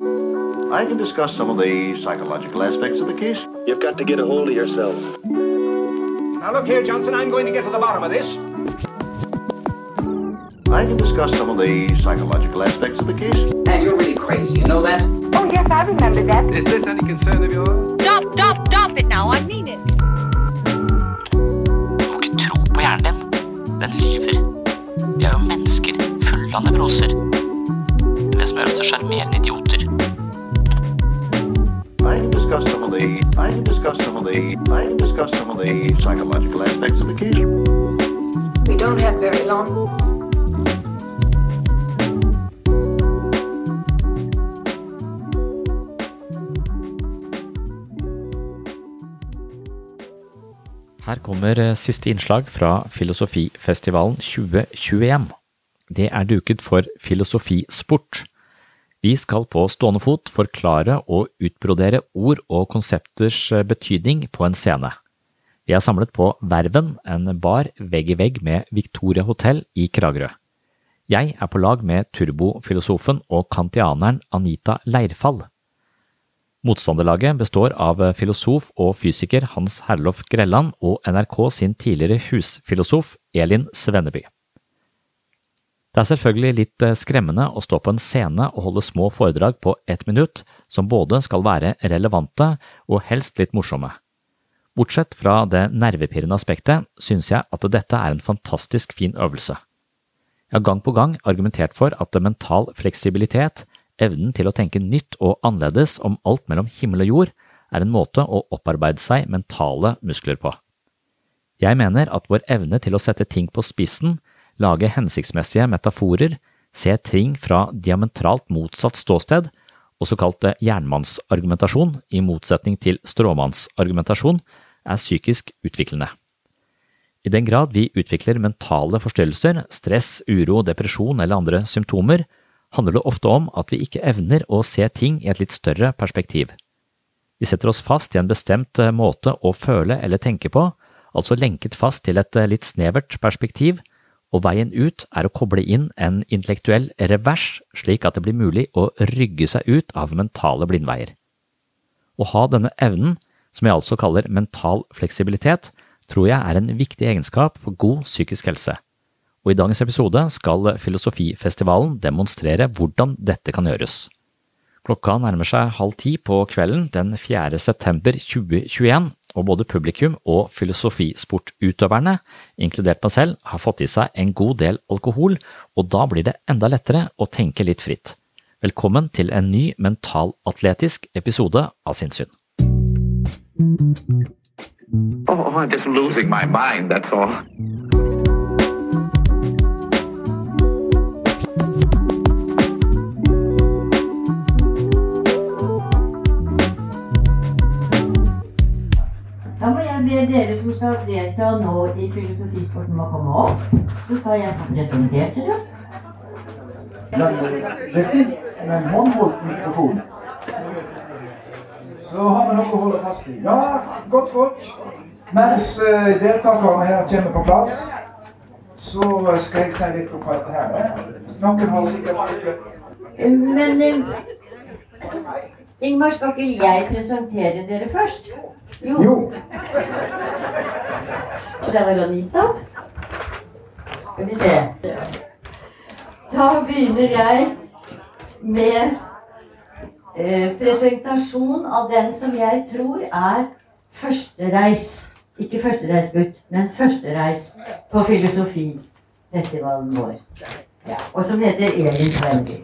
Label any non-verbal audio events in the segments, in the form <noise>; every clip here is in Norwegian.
I can discuss some of the psychological aspects of the case. You've got to get a hold of yourself. Now look here, Johnson, I'm going to get to the bottom of this. I can discuss some of the psychological aspects of the case. And you're really crazy, you know that? Oh, yes, I remember that. Is this any concern of yours? Stop, stop, stop it now. I mean it. Du må ikke tro på hjernen din. Den lyver. Vi er jo mennesker fulle av nevroser. Det er så som gjør oss til sjarmerende idioter. I can some of the I can some of the I can some of the psychological aspects of the case. We don't have very long. Her kommer eh, siste innslag fra Filosofifestivalen 2021. Det er duket for filosofisport. Vi skal på stående fot forklare og utbrodere ord og konsepters eh, betydning på en scene. Vi er samlet på Verven, en bar vegg i vegg med Victoria hotell i Kragerø. Jeg er på lag med turbofilosofen og kantianeren Anita Leirfall. Motstanderlaget består av filosof og fysiker Hans Herlof Grelland og NRK sin tidligere husfilosof Elin Svenneby. Det er selvfølgelig litt eh, skremmende å stå på en scene og holde små foredrag på ett minutt som både skal være relevante og helst litt morsomme. Bortsett fra det nervepirrende aspektet synes jeg at dette er en fantastisk fin øvelse. Jeg har gang på gang argumentert for at mental fleksibilitet, evnen til å tenke nytt og annerledes om alt mellom himmel og jord, er en måte å opparbeide seg mentale muskler på. Jeg mener at vår evne til å sette ting på spissen, lage hensiktsmessige metaforer, se ting fra diametralt motsatt ståsted, og såkalt jernmannsargumentasjon, i motsetning til stråmannsargumentasjon, er psykisk utviklende. I den grad vi utvikler mentale forstyrrelser, stress, uro, depresjon eller andre symptomer, handler det ofte om at vi ikke evner å se ting i et litt større perspektiv. Vi setter oss fast i en bestemt eh, måte å føle eller tenke på, altså lenket fast til et eh, litt snevert perspektiv, og veien ut er å koble inn en intellektuell revers slik at det blir mulig å rygge seg ut av mentale blindveier. Å ha denne evnen, som jeg altså kaller mental fleksibilitet, tror jeg er en viktig egenskap for god psykisk helse og i dagens episode skal Filosofifestivalen demonstrere hvordan dette kan gjøres. Klokka nærmer seg halv ti på kvelden den 4. september 2021, og både publikum og filosofisportutøverne, inkludert meg selv, har fått i seg en god del alkohol, og da blir det enda lettere å tenke litt fritt. Velkommen til en ny mentalatletisk episode av Sinnsyn. Oh, I'm just losing my mind, that's all. Da må jeg be dere som skal delta nå i filosofisporten, om å komme opp. Så skal jeg få presentert dere. Men det fins en håndholdt mikrofon. Så har vi noe å holde fast i. Ja, godt folk. Mens eh, deltakerne her kommer på plass, så skal jeg si litt om hva dette her er. Noen har sikkert Men eh, Ingmar, skal ikke jeg presentere dere først? Jo. Jo. Det var Anita. Skal vi se. Da begynner jeg med eh, presentasjon av den som jeg tror er førstereis. Ikke førstereisgutt, men førstereis på filosofifestivalen vår. Ja, og som heter Elin Svendi.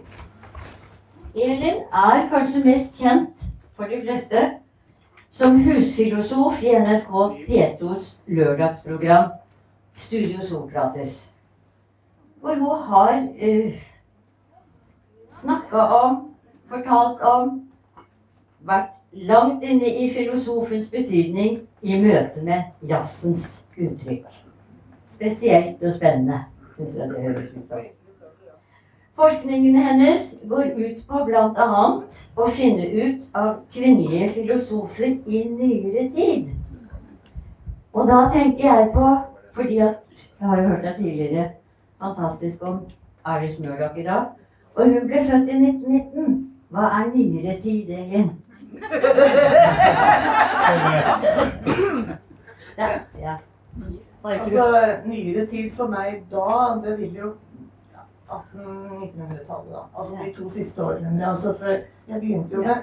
Elin er kanskje mest kjent for de fleste som husfilosof i NRK P2s lørdagsprogram Studio Sokrates. Hvor hun har uh, snakka om, fortalt om, vært langt inne i filosofens betydning i møte med jazzens uttrykk. Spesielt og spennende, syns jeg det høres ut som. Forskningen hennes går ut på bl.a. å finne ut av kvinnelige filosofer i nyere tid. Og da tenker jeg på, fordi at jeg har jo hørt deg tidligere fantastisk om Alice Murdoch i dag, og hun ble født i 1919. Hva er nyere tid, Elin? <laughs> ja, ja. Altså, nyere tid for meg da, det vil jo 1800-1900-tallet, da. Altså de to siste århundrene. Altså, for jeg begynte jo med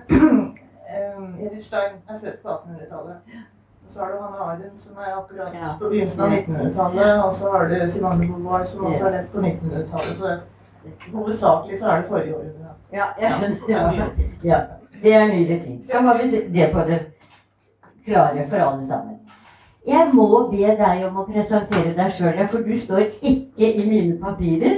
<clears throat> Edith Stein er født på 1800-tallet. Så har du Hanne Arendt, som er akkurat Ja. på begynnelsen av 1900-tallet. Og så har du Simone de Beauvoir, som også er rett på 1900-tallet. Så hovedsakelig så er det forrige århundre. Ja, jeg skjønner. Ja, ja, det er nyere ting. Så har vi det på det klare for alle sammen. Jeg må be deg om å presentere deg sjøl, for du står ikke i mine papirer.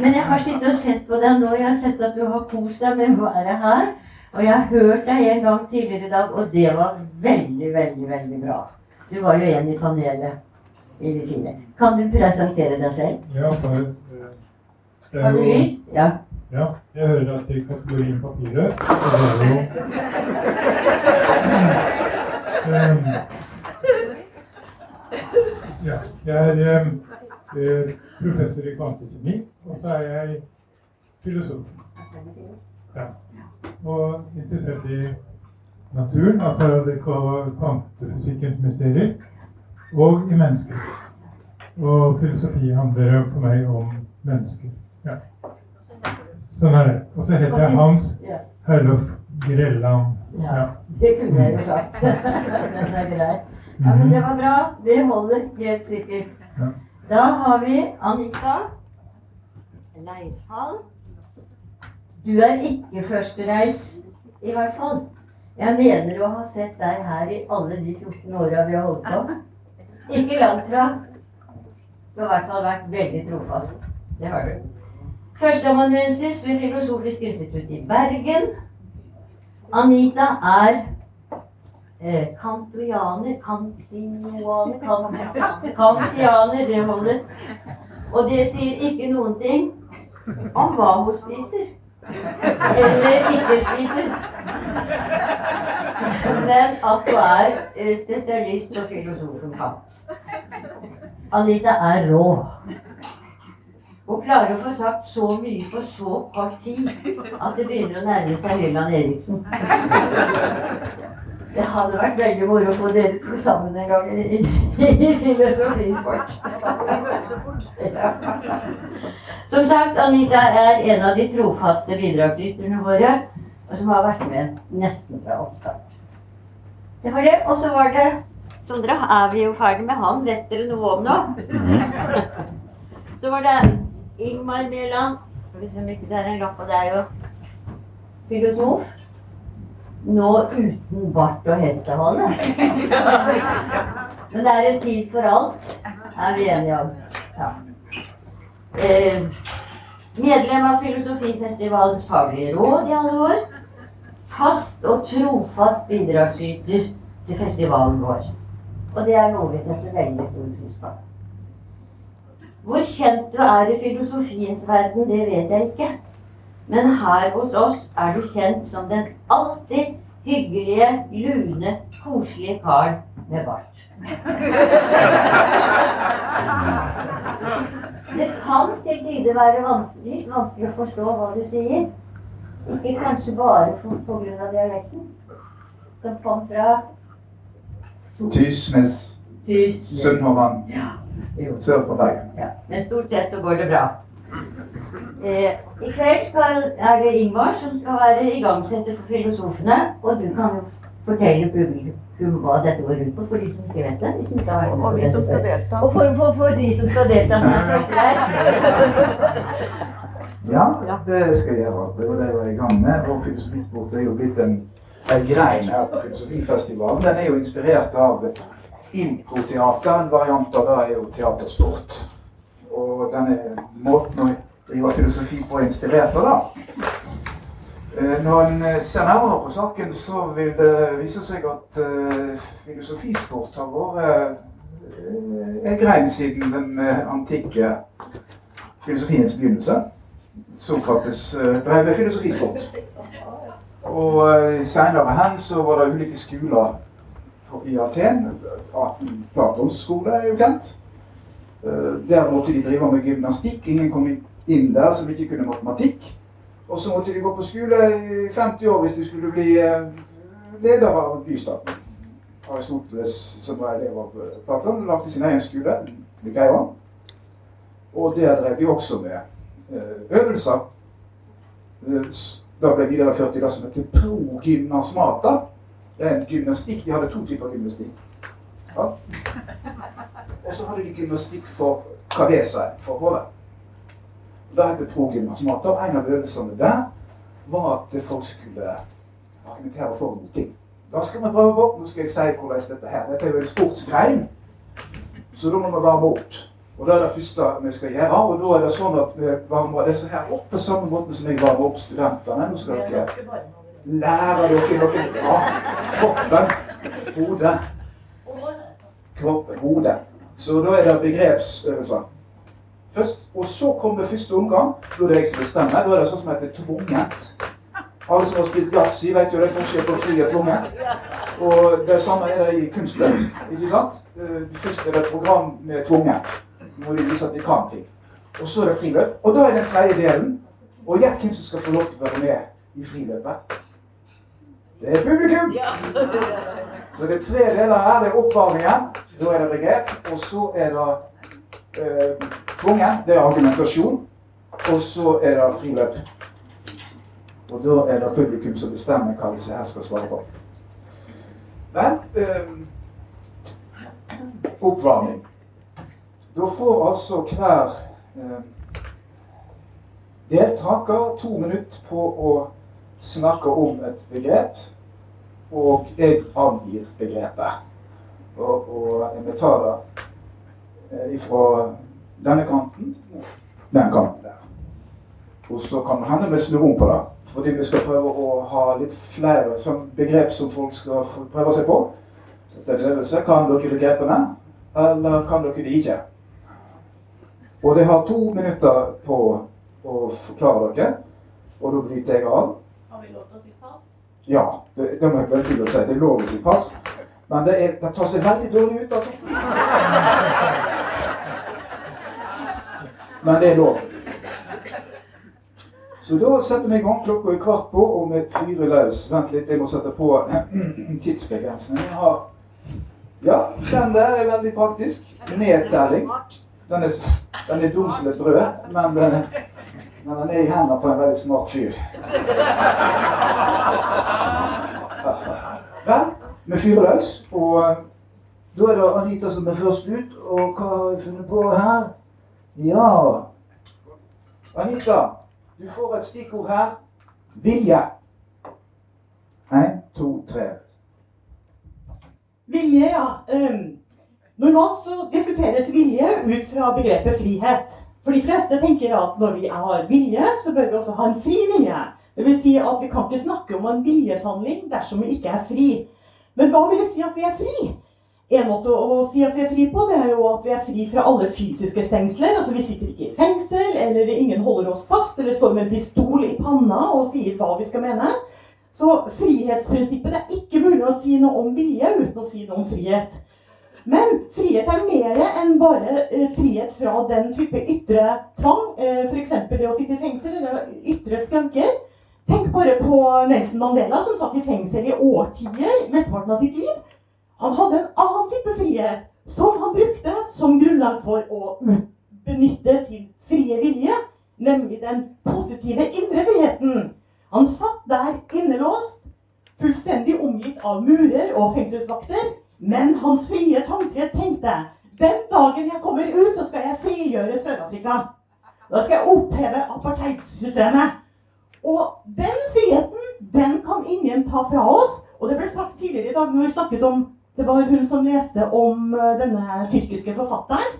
Men jeg har sittet og sett på deg nå. Jeg har sett at du har kost deg med å være her. Og jeg har hørt deg en gang tidligere i dag, og det var veldig, veldig, veldig bra. Du var jo en i panelet i. Kan du presentere deg selv? Ja, for eh, det er jo? Ja. Ja, jeg hører at det er kategorien papiret. Og det er jo um, <laughs> Ja, jeg er eh, professor i kvantekjemi, og så er jeg filosof. Ja. Og interessert i naturen, altså det kvantefysikkens mysterier, og i mennesker. Og filosofi handler for meg om mennesker. Ja. Sånn er det. Og så heter jeg Hans. Herlof Grelland. Ja, det kunne jeg jo sagt. <laughs> Den er grei. Ja, men det var bra. Det holder helt sikkert. Ja. Da har vi Anita Leirfall. Du er ikke førstereis, i hvert fall. Jeg mener å ha sett deg her i alle de 14 åra vi har holdt på. Ikke langt fra. Du har i hvert fall vært veldig trofast. Det har du. Førsteamanuensis ved Filosofisk institutt i Bergen. Anita er eh, kantoianer Kantioaner kan, Kantianer, det holder. Og det sier ikke noen ting om hva hun spiser. Eller ikke spiser. Men at hun er eh, spesialist og filosofen Kant. Anita er rå. Hun klarer å få sagt så mye på så kort tid at det begynner å nærme seg Hylland Eriksen. Det hadde vært veldig moro å få dere to sammen en gang i, i, i filosofisport. <laughs> Ja. Som sagt, Anita er en av de trofaste bidragsyterne våre, og som har vært med nesten fra oppstart. Det var det. Og så var det Sondre, er vi jo ferdig med han? Vet dere noe om nå? <laughs> Så var det Ingmar Mæland. Skal vi se om ikke det er en lapp og det er jo Filosof. Nå uten bart og hestehale. Men det er en tid for alt, er vi enige om. Ja. Eh, medlem av Filosofifestivalens faglige råd i alle år. Fast og trofast bidragsyter til festivalen vår. Og det er noe vi setter veldig stor pris på. Hvor kjent du er i filosofiens verden, det vet jeg ikke. Men her hos oss er du kjent som den alltid hyggelige, lune, koselige karen med bart. Det kan til tider være vanskelig, litt vanskelig å forstå hva du sier. Ikke kanskje bare pga. dialekten, som kom fra Tysnes. Tysnes. Sunnhordland. Sør for Bergen. Ja, men stort sett så går det bra. Eh, I kveld skal, er det Ingvar som skal være igangsetter for Filosofene. Og du kan jo fortelle publikum hva dette går ut på, for de som ikke vet det. hvis de ikke har Og vi som skal delta. Og for, for, for de som skal delta som er førstereis. Ja, det skal jeg gjøre. Det var det jeg var i gang med. Og filosofisport er jo blitt en, en grein her på Filosofifestivalen. Den er jo inspirert av improteater. En variant av det er jo teatersport. Og denne måten å drive filosofi på er inspirert av det. Eh, Når en eh, ser nærmere på saken, så vil det vise seg at eh, filosofisport har vært en grein siden den antikke filosofiens begynnelse. Sokrates eh, drev med filosofisport. Og seinere hen så var det ulike skoler i. Aten- Platons skole er jo kjent. Eh, Der måtte de drive med gymnastikk. Ingen kom inn der som ikke kunne matematikk. Og så måtte de gå på skole i 50 år hvis de skulle bli eh, leder av bystaten. Aristoteles, som var elev av eh, Platon, lagde sin egen skole, Lykeia. Og der drev de også med øvelser. Da ble videreført i det som heter progymnasmata. Det er en gymnastikk. De hadde to typer gymnastikk. Ja. Og så hadde de gymnastikk for kavesa, for hodet. Det heter progymnasmata. Og en av øvelsene der var at folk skulle argumentere for noe ting. Da skal vi prøve på. Nå skal jeg si hvordan dette her Dette er jo en sportsgrein, så da må vi varme opp. Og Det er det første vi skal gjøre. Og da er det sånn at vi varmer disse her opp på samme måte som jeg varmer opp studentene. Nå skal dere lære dere noe bra. kroppen, hodet. Kroppen, hodet. Så da er det begrepsøvelser først. Og så kommer første omgang. Da er det jeg som bestemmer. Da er det sånn som heter tvunget. Alle som har spilt yatzy, vet jo det er forskjell på fri og tvunget. Og det samme er det i kunstløp. Ikke sant? Eh, Først er det et program med tvunget. når de viser at de kan ting. Og så er det friløp. Og da er den tredje delen. Og gjett hvem som skal få lov til å være med i friløpet. Det er publikum! Så det er tre deler her. Det er oppvarmingen. Da er det begrep. Og så er det eh, tvungen. Det er argumentasjon. Og så er det friløp. Og da er det publikum som bestemmer hva disse her skal svare på. Vel eh, Oppvarming. Da får altså hver eh, deltaker to minutter på å snakke om et begrep. Og jeg angir begrepet. Og, og jeg det eh, fra denne kanten den kanten der. Og så kan det hende vi snur om på det. Fordi vi skal prøve å ha litt flere sånn begrep som folk skal prøve seg på. En øvelse. Kan dere begrepene, eller kan dere de ikke? Og det har to minutter på å forklare dere, og da bryter jeg av. Har vi lov til å si pass? Ja, det, det må jeg veldig tydelig si. Det er lov å si pass. Men det, er, det tar seg veldig dårlig ut, altså. Men det er lov. Så da setter vi i gang. Klokka er kvart på, og vi fyrer løs. Vent litt, jeg må sette på <clears throat> tidsbegrensningen. Har Ja, den der er veldig praktisk. Nedtelling. Den er, den er dum som et brød, men, eh, men han er i hendene på en veldig smart fyr. Vel, vi fyrer løs, og eh, da er det Anita som er først ut. Og hva har vi funnet på her? Ja Anita, du får et stikkord her. Vilje. Én, to, tre. Vilje, ja. Um, normalt så diskuteres vilje ut fra begrepet frihet. For de fleste tenker at når vi har vilje, så bør vi også ha en fri vilje. Det vil si at vi kan ikke snakke om en viljeshandling dersom vi ikke er fri. Men hva vil det si at vi er fri? En måte å si at vi er fri på, det er jo at vi er fri fra alle fysiske stengsler. Altså Vi sitter ikke i fengsel, eller ingen holder oss fast, eller står med en pistol i panna og sier hva vi skal mene. Så frihetsprinsippet det er ikke mulig å si noe om vilje uten å si noe om frihet. Men frihet er mer enn bare eh, frihet fra den type ytre tvang. Eh, F.eks. det å sitte i fengsel eller ytre skranker. Tenk bare på Nelson Mandela, som satt i fengsel i årtier, mesteparten av sitt liv. Han hadde en annen type frihet, som han brukte som grunnlag for å benytte sin frie vilje, nemlig den positive indre friheten. Han satt der innelåst, fullstendig omgitt av murer og fengselsvakter, men hans frie tanke tenkte den dagen jeg kommer ut, så skal jeg frigjøre Sør-Afrika. Da skal jeg oppheve apartheidsystemet. Og den friheten, den kan ingen ta fra oss. Og det ble sagt tidligere i dag når vi snakket om Det var hun som leste om eh, denne tyrkiske forfatteren.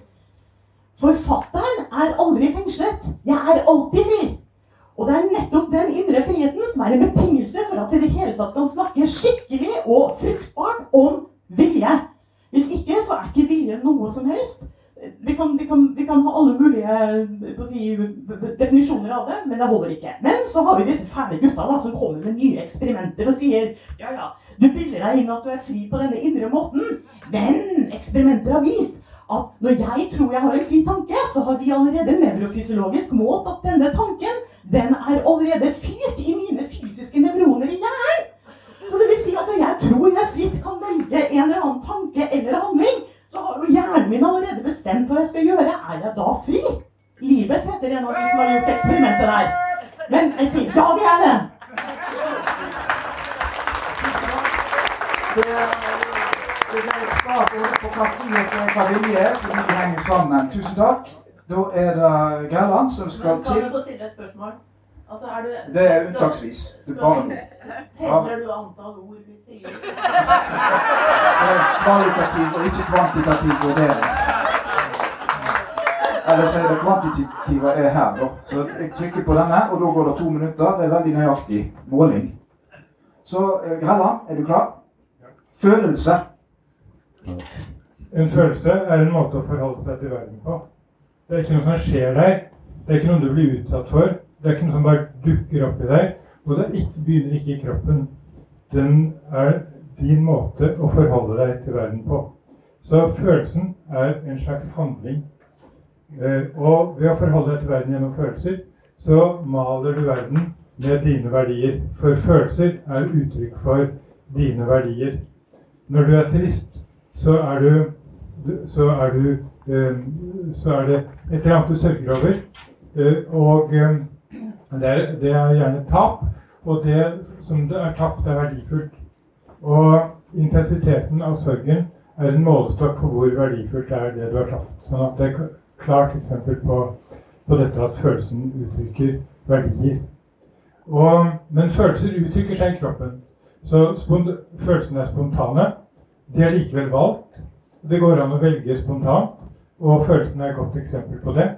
Forfatteren er aldri fengslet. Jeg er alltid fri. Og det er nettopp den indre friheten som er en betingelse for at vi i det hele tatt kan snakke skikkelig og fruktbart om vilje. Hvis ikke, så er ikke vilje noe som helst. Vi kan, vi kan, vi kan ha alle mulige si, definisjoner av det, men det holder ikke. Men så har vi disse fæle gutta da, som kommer med nye eksperimenter og sier ja, ja, du bilder deg inn at du er fri på denne indre måten, men eksperimenter har vist at når jeg tror jeg har en fri tanke, så har vi allerede nevrofysiologisk målt at denne tanken den er allerede fyrt i mine fysiske nevroner i hjernen. Så det vil si at når jeg tror jeg fritt kan velge en eller annen tanke eller handling, så har jo hjernen min allerede bestemt hva jeg skal gjøre. Er jeg da fri? Livet heter en av de som har gjort eksperimentet der. Men jeg sier da vil jeg det. Det er det er et svar på hva frihet og hva vilje er, fordi de henger sammen. Tusen takk. Da er det Gerland som skal til. Kan jeg få stille et spørsmål? Altså, er du, Det er unntaksvis. Det bare noe. <laughs> Teller du antall ord vi sier? Det er kvalitativ og ikke kvantitativ vurdering. Eller så er det kvantitative er her, da. Så jeg trykker på denne, og da går det to minutter. Det er veldig nøyaktig måling. Så eh, Grelland, er du klar? Følelse. En følelse er en måte å forholde seg til verden på. Det er ikke noe som skjer deg. Det er ikke noe du blir utsatt for. Det er ikke noe som bare dukker opp i deg. Og det ikke, begynner ikke i kroppen. Den er din måte å forholde deg til verden på. Så følelsen er en slags handling. Eh, og ved å forholde deg til verden gjennom følelser, så maler du verden med dine verdier. For følelser er uttrykk for dine verdier. Når du er trist, så er du, du- så er du eh, så er det et eller annet du sørger over. Eh, og eh, det, er, det er gjerne tap. Og det som det er tapt, er verdifullt. Og intensiteten av sorgen er en målestokk for hvor verdifullt det er det du har tapt. Sånn at det er klart eksempel på, på dette at følelsen uttrykker verdier. Og, men følelser uttrykker seg i kroppen. Så følelsene er spontane. De er likevel valgt. Det går an å velge spontant, og følelsene er et godt eksempel på det.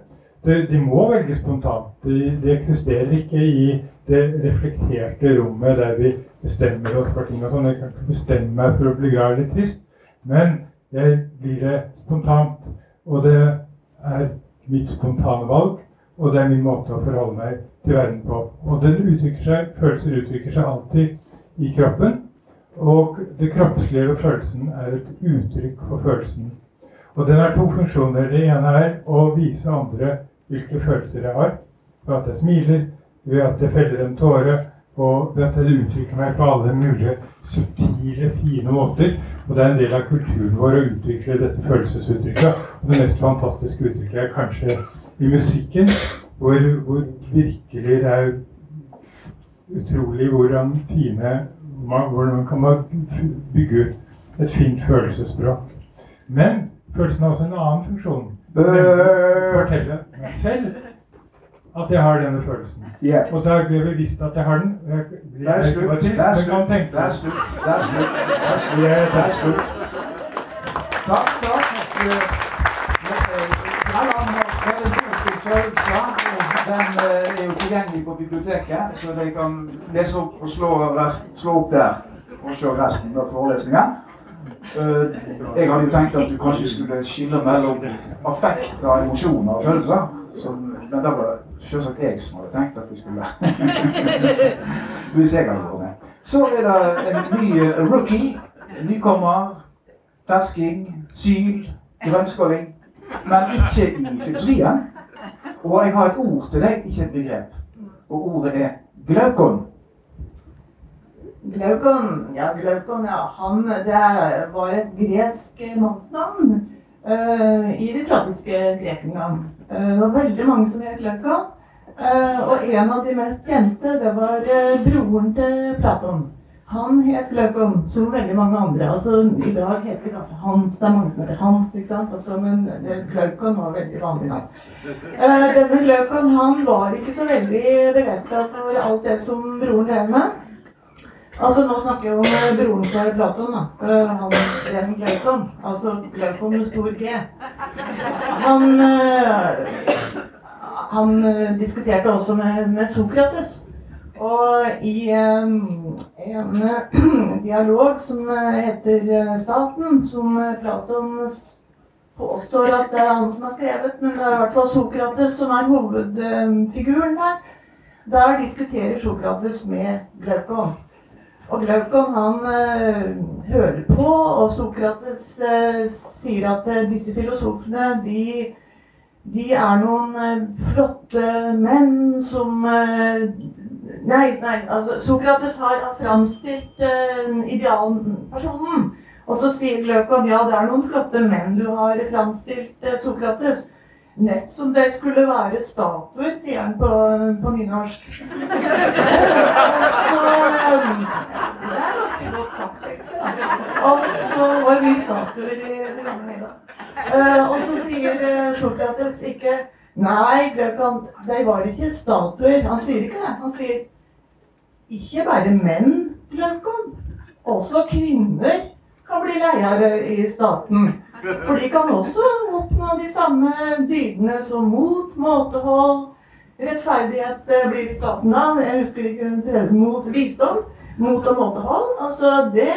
De, de må velge spontant. De, de eksisterer ikke i det reflekterte rommet der vi bestemmer oss for ting og sånn. Jeg kan ikke bestemme meg for å bli glad eller trist, men jeg blir det spontant. Og det er mitt spontane valg, og det er min måte å forholde meg til verden på. Og den uttrykker seg, følelser uttrykker seg alltid i kroppen. Og det kroppslige ved følelsen er et uttrykk for følelsen. Og den har to funksjoner. Det ene er å vise andre hvilke følelser jeg har. Ved at jeg smiler, ved at jeg feller en tåre, og ved at jeg uttrykker meg på alle mulige subtile, fine måter. Og det er en del av kulturen vår å utvikle dette følelsesuttrykket. Og det mest fantastiske uttrykket er kanskje i musikken, hvor, hvor virkelig det er utrolig hvordan fine hvordan man kan bygge ut et fint følelsesspråk. Men følelsen har også en annen funksjon. Fortelle meg selv at jeg har denne følelsen. Yeah. Og da blir jeg bevisst at jeg har den. Jeg Det er slutt. Det er slutt. Det er slutt. Det er slutt. Det er slutt. Det er slutt. Takk, takk. Den eh, er jo tilgjengelig på biblioteket, så de kan lese opp og slå, slå opp der for å se resten av forelesningen. Eh, jeg hadde jo tenkt at du kanskje skulle skille mellom affekt og emosjoner og følelser. Som, men det var selvsagt jeg som hadde tenkt at du skulle <laughs> Hvis jeg hadde vært med. Så er det en ny eh, rookie. Nykommer. Fersking. Syl. Grønnskåling. Men ikke i filosofien. Og jeg har et ord til deg, ikke et begrep. Og ordet er glaukon. Glaukon, ja, Glaukon, ja. Han, det var et gresk mannsnavn uh, i det klassiske Grekenland. Uh, det var veldig mange som het Glaukon. Uh, og en av de mest kjente, det var broren til Platon. Han het Glaukon, som veldig mange andre. Altså, I dag heter det Hans. Det er mange som heter Hans, ikke sant? Altså, men Glaukon var veldig vanlig navn. denne Glaukon var ikke så veldig begeistra for alt det som broren drev med. Altså, Nå snakker jeg om broren til Platon. da. Uh, han Ren Glaukon. Altså Glaukon med stor G. Han, uh, han diskuterte også med, med, Sokrates. Og i um, en <clears throat> dialog som heter 'Staten', som Platon påstår at det er han som har skrevet, men det er i hvert fall Sokrates som er hovedfiguren der. Der diskuterer Sokrates med Glaukon. Og Glaukon han øh, hører på, og Sokrates øh, sier at øh, disse filosofene de, de, er noen flotte menn som Nei, nei, altså Sokrates har framstilt idealpersonen. Og så sier Glaukon ja, det er noen flotte menn du har framstilt, Sokrates. Nett som det skulle være statuer, sier han på, på nynorsk. <laughs> så Det er ganske godt sagt, egentlig. Og så var mye statuer i det gamle Hellas. Uh, og så sier uh, Sokrates ikke Nei, Glaukan, de var ikke statuer. Han sier ikke det. Han sier ikke bare menn, Glaukan. Også kvinner kan bli leiere i staten. For de kan også oppnå de samme dydene som mot, måtehold, rettferdighet eh, blir staten av. Jeg husker ikke mot visdom. Mot og måtehold. Altså, det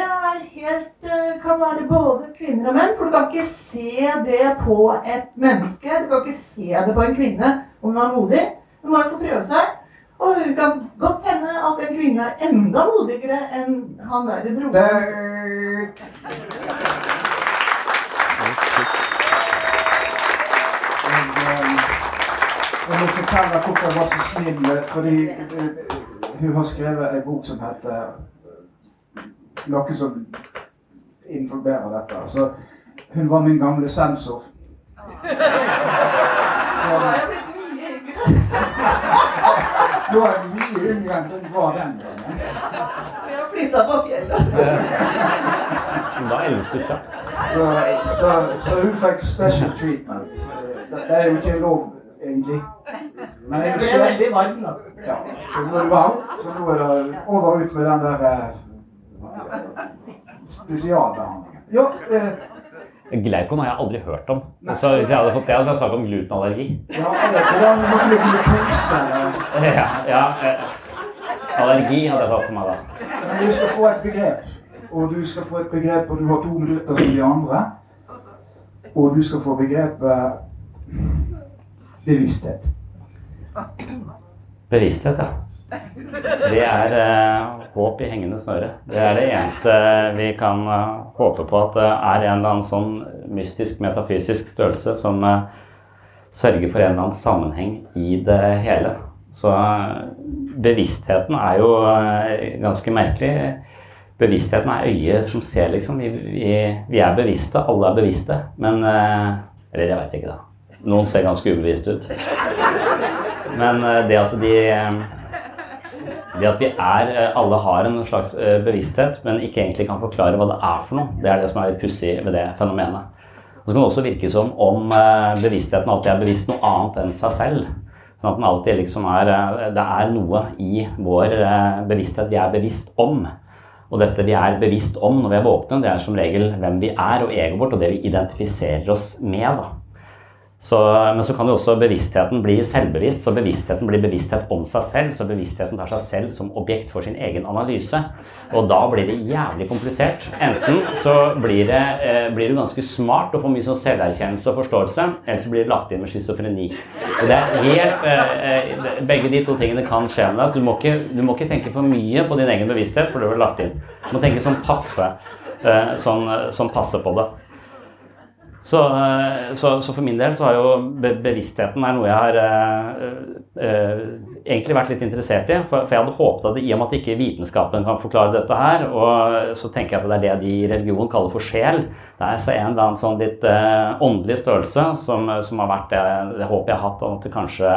helt, eh, kan være både kvinner og menn. For du kan ikke se det på et menneske. Du kan ikke se det på en kvinne om hun er modig. Hun må jo få prøve seg. Og det kan godt hende at en kvinne er enda modigere enn han der broren. Jeg må fortelle hvorfor jeg var så snill. Fordi hun har skrevet en bok som heter Noe som informerer dette. Så hun var min gamle sensor. <laughs> Så, nå <laughs> er jeg mye yngre enn den var den gangen. Vi har flytta på fjellet. Da eldes du kjapt. Så, så, så, hun fikk special treatment. Det, det er jo ikke lov, egentlig. Men jeg ble veldig varm, da. Ja, så nå er det varm. Så nå er det over ut med den der eh, spesialbehandlingen. Ja, eh, Glaukon har jeg aldri hørt om. Så hvis jeg hadde fått det, hadde jeg snakket om glutenallergi. Ja, det er noe med glukose eller Ja, ja. eh, Allergi hadde jeg tatt for meg da. Men du skal få et begrep. Og du skal få et begrep, og du har to minutter som de andre. Og du skal få begrepet bevissthet. Bevissthet, ja. Det er eh, håp i hengende snøre. Det er det eneste vi kan eh, håpe på at det er en eller annen sånn mystisk, metafysisk størrelse som eh, sørger for en eller annen sammenheng i det hele. Så eh, bevisstheten er jo eh, ganske merkelig. Bevisstheten er øyet som ser, liksom. Vi, vi, vi er bevisste, alle er bevisste. Men eh, Eller jeg vet ikke, da. Noen ser ganske ubevisste ut. Men eh, det at de eh, det at vi er, eh, alle har en slags bevissthet, men ikke egentlig kan forklare hva det er for noe, det er det som er litt pussig ved det fenomenet. Og så kan det også virke som om bevisstheten alltid er bevisst noe annet enn seg selv. Sånn at den alltid liksom er Det er noe i vår bevissthet vi er bevisst om. Og dette vi er bevisst om når vi er våkne, det er som regel hvem vi er og egoet vårt, og det vi identifiserer oss med. da. Så, men så kan jo også bevisstheten bli selvbevisst, så bevisstheten blir bevissthet om seg selv. Så bevisstheten tar seg selv som objekt for sin egen analyse. Og da blir det jævlig komplisert. Enten så blir, det, eh, blir du ganske smart og får mye sånn selverkjennelse og forståelse, eller så blir det lagt inn med schizofreni. Eh, eh, begge de to tingene kan skje med deg. så Du må, ikke, du må ikke tenke for mye på din egen bevissthet, for det blir lagt inn. Du må tenke sånn passe, eh, sånn, sånn passe på det. Så, eh, så, så, for min del så har jo be bevisstheten er noe jeg har eh, eh, egentlig vært litt interessert i. For, for, jeg hadde håpet at i og med at ikke vitenskapen kan forklare dette her, og så tenker jeg at det er det de i religion kaller for sjel. Det er så en eller annen sånn litt eh, åndelig størrelse som, som, har vært det, det håpet jeg har hatt. At det kanskje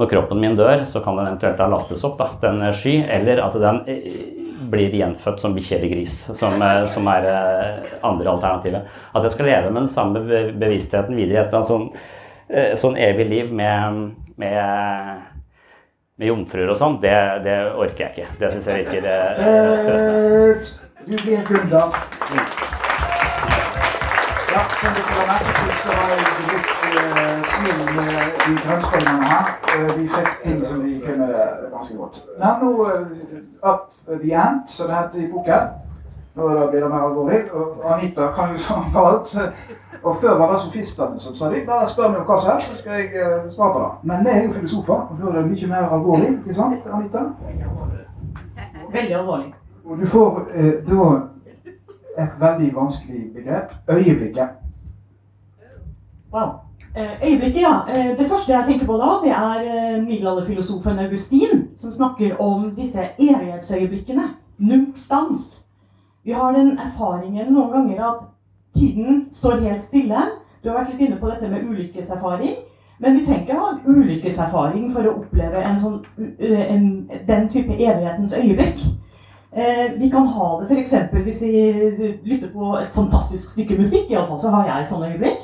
når kroppen min dør, så kan den eventuelt da lastes opp, da, den sky. Eller at den blir gjenfødt som bikkje eller gris, som, eh, som, er eh, andre alternativet. At jeg skal leve med den samme bevisstheten videre i et eller annet sånn, eh, sånn evig liv med, med, med jomfruer og sånn, det, det, orker jeg ikke. Det syns jeg virker stressende. Du blir Gunda. Ja, som du får merke til, så har jeg snill de grønnskålene her. Vi fikk ting som vi kunne ganske godt. Nei, nå uh, Up the Ant, som det heter i boken. Nå blir det mer alvorlig. Og Anita kan jo <laughs> sånn alt. Og før var det sofistene som sa de bare spør meg om hva som helst, så skal jeg uh, svare på det. Men vi er jo filosofer, og da er det mye mer alvorlig, ikke sant, Anita? Veldig alvorlig. Og du får uh, da et veldig vanskelig begrep. Øyeblikket. Wow. Eh, øyeblikket, ja. Eh, det første jeg tenker på da, det er eh, middelalderfilosofen Augustin, som snakker om disse evighetsøyeblikkene. Numpstans. Vi har den erfaringen noen ganger at tiden står helt stille. Du har vært litt inne på dette med ulykkeserfaring. Men vi trenger ikke ha ulykkeserfaring for å oppleve en sånn, en, den type evighetens øyeblikk. Vi kan ha det f.eks. hvis vi lytter på et fantastisk stykke musikk. Iallfall så har jeg sånne øyeblikk.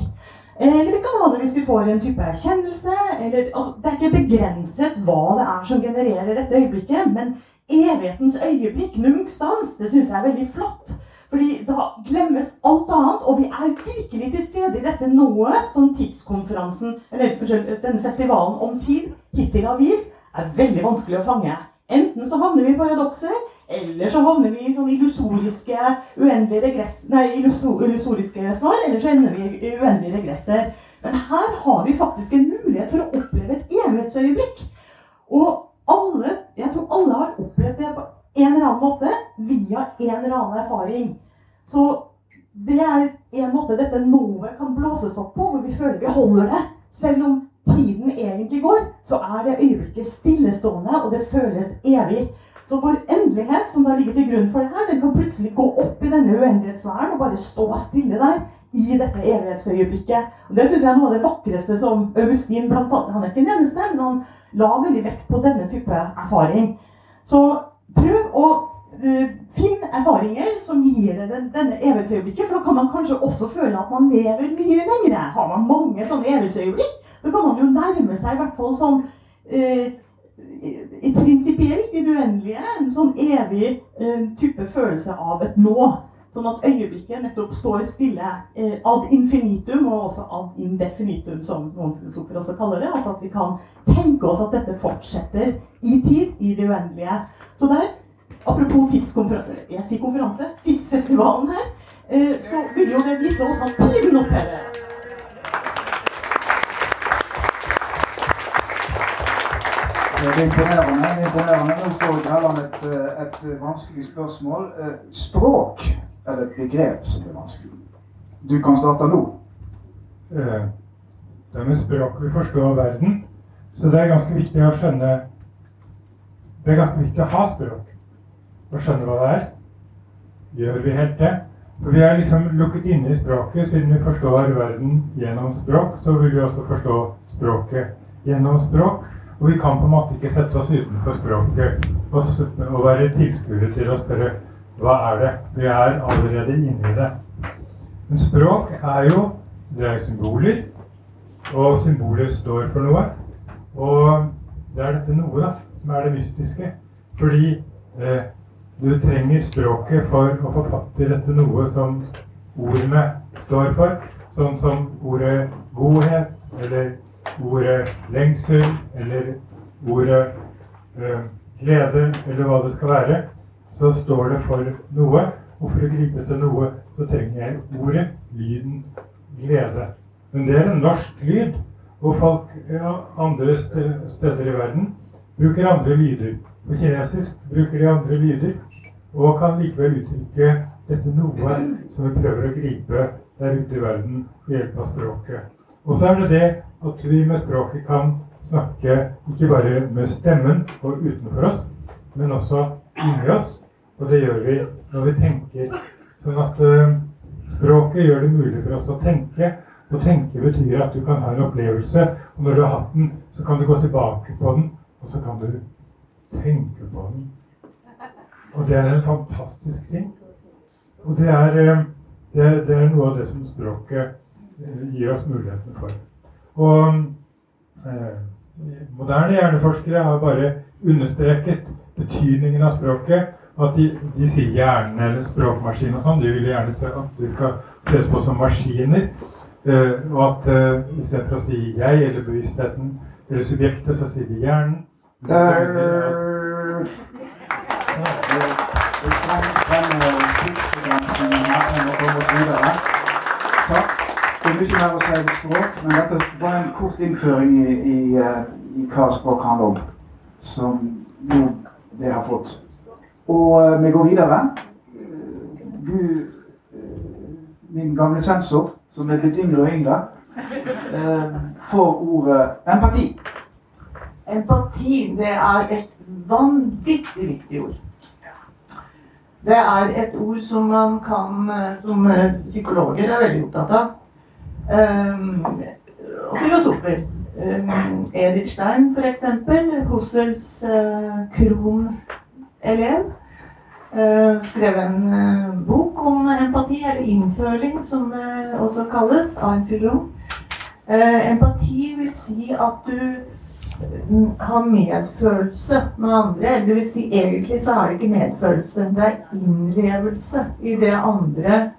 Eller det kan være hvis vi får en type erkjennelse. Eller, altså, det er ikke begrenset hva det er som genererer dette øyeblikket. Men evighetens øyeblikk, nunkstans, det syns jeg er veldig flott. Fordi da glemmes alt annet, og vi er virkelig til stede i dette nået som tidskonferansen, eller denne festivalen om tid hittil har vist, er veldig vanskelig å fange. Enten så havner vi i paradokser, eller så havner vi i sånne illusoriske uendelige regress, nei, illusoriske svar, eller så ender vi i uendelige regresser. Men her har vi faktisk en mulighet for å oppleve et evighetsøyeblikk. Og alle, jeg tror alle har opplevd det på en eller annen måte via en eller annen erfaring. Så det er en måte dette nået kan blåses opp på, hvor vi føler vi holder det. Selv om tiden egentlig går, så er det øyeblikket stillestående, og det føles evig. Så vår endelighet, som da ligger til grunn for det her, den kan plutselig gå opp i denne uendelighetssfæren og bare stå stille der i dette evighetsøyeblikket. Og Det syns jeg er noe av det vakreste som Augustin blant annet, Han er ikke den eneste, men han la veldig vekt på denne type erfaring. Så prøv å uh, finne erfaringer som gir deg denne evighetsøyeblikket, for da kan man kanskje også føle at man lever mye lengre. Har man mange sånne evighetsøyeblikk, da kan man jo nærme seg i hvert fall sånn eh, prinsipielt i det uendelige en sånn evig eh, type følelse av et nå. Sånn at øyeblikket nettopp står stille eh, ad infinitum, og også ad indefinitum, som noen filosofer også kaller det. Altså at vi kan tenke oss at dette fortsetter i tid, i det uendelige. Så der, apropos tidskonferanse, jeg sier konferanse, tidsfestivalen her, eh, så vil jo det vise oss at tiden oppheves. Det er imponerende. det er imponerende. Nå får Grelland et, eh, et vanskelig spørsmål. Eh, språk er det et begrep som er vanskelig. Du kan starte nå. Det er med språk vi forstår verden. Så det er ganske viktig å skjønne Det er ganske viktig å ha språk. Og skjønne hva det er. Gjør vi helt det? For vi er liksom lukket inne i språket. Siden vi forstår verden gjennom språk, så vil vi også forstå språket gjennom språk. Og vi kan på en måte ikke sette oss utenfor språket og, og være tilskuere til å spørre hva er det? Vi er allerede inne i det. Men språk er jo det er symboler, og symboler står for noe. Og det er dette noe da, som er det mystiske. Fordi eh, du trenger språket for å få fatt i dette noe som ordene står for. Sånn som ordet godhet eller ordet lengsel, eller ordet eh, glede, eller hva det skal være, så står det for noe. Og for å gripe til noe, så trenger jeg ordet, lyden, glede. Men det er en norsk lyd. Og folk ja, andre steder i verden bruker andre lyder. På kinesisk bruker de andre lyder, og kan likevel uttrykke dette noe som vi prøver å gripe der ute i verden ved hjelp av språket. Og så er det det at vi med språket kan snakke ikke bare med stemmen og utenfor oss, men også inni oss. Og det gjør vi når vi tenker. Sånn at uh, språket gjør det mulig for oss å tenke. Å tenke betyr at du kan ha en opplevelse, og når du har hatt den, så kan du gå tilbake på den, og så kan du tenke på den. Og det er en fantastisk ting. Og det er, uh, det, er noe av det som språket uh, gir oss muligheten for. Og moderne hjerneforskere har bare understreket betydningen av språket. At de, de sier hjerne eller språkmaskin og sånn. De vil gjerne se at vi skal ses på som maskiner. Eh, og at eh, istedenfor å si 'jeg' eller bevisstheten eller subjektet, så sier de hjernen. Der. Takk. Det er mye mer å si om språk, men dette var en kort innføring i, i, i hva språk handler om. Som nå det har fått. Og vi går videre. Du, min gamle sensor, som er blitt yngre og yngre, får ordet empati. Empati, det er et vanvittig viktig ord. Det er et ord som man kan, som psykologer er veldig opptatt av. Og filosofer. Um, Edith Stein, f.eks. Hussels uh, kronelev. Uh, skrev en uh, bok om empati, eller innføling, som det også kalles. av en Einfühlung. empati vil si at du har medfølelse med andre. Eller det vil si, egentlig så er det ikke medfølelse, det er innlevelse i det andre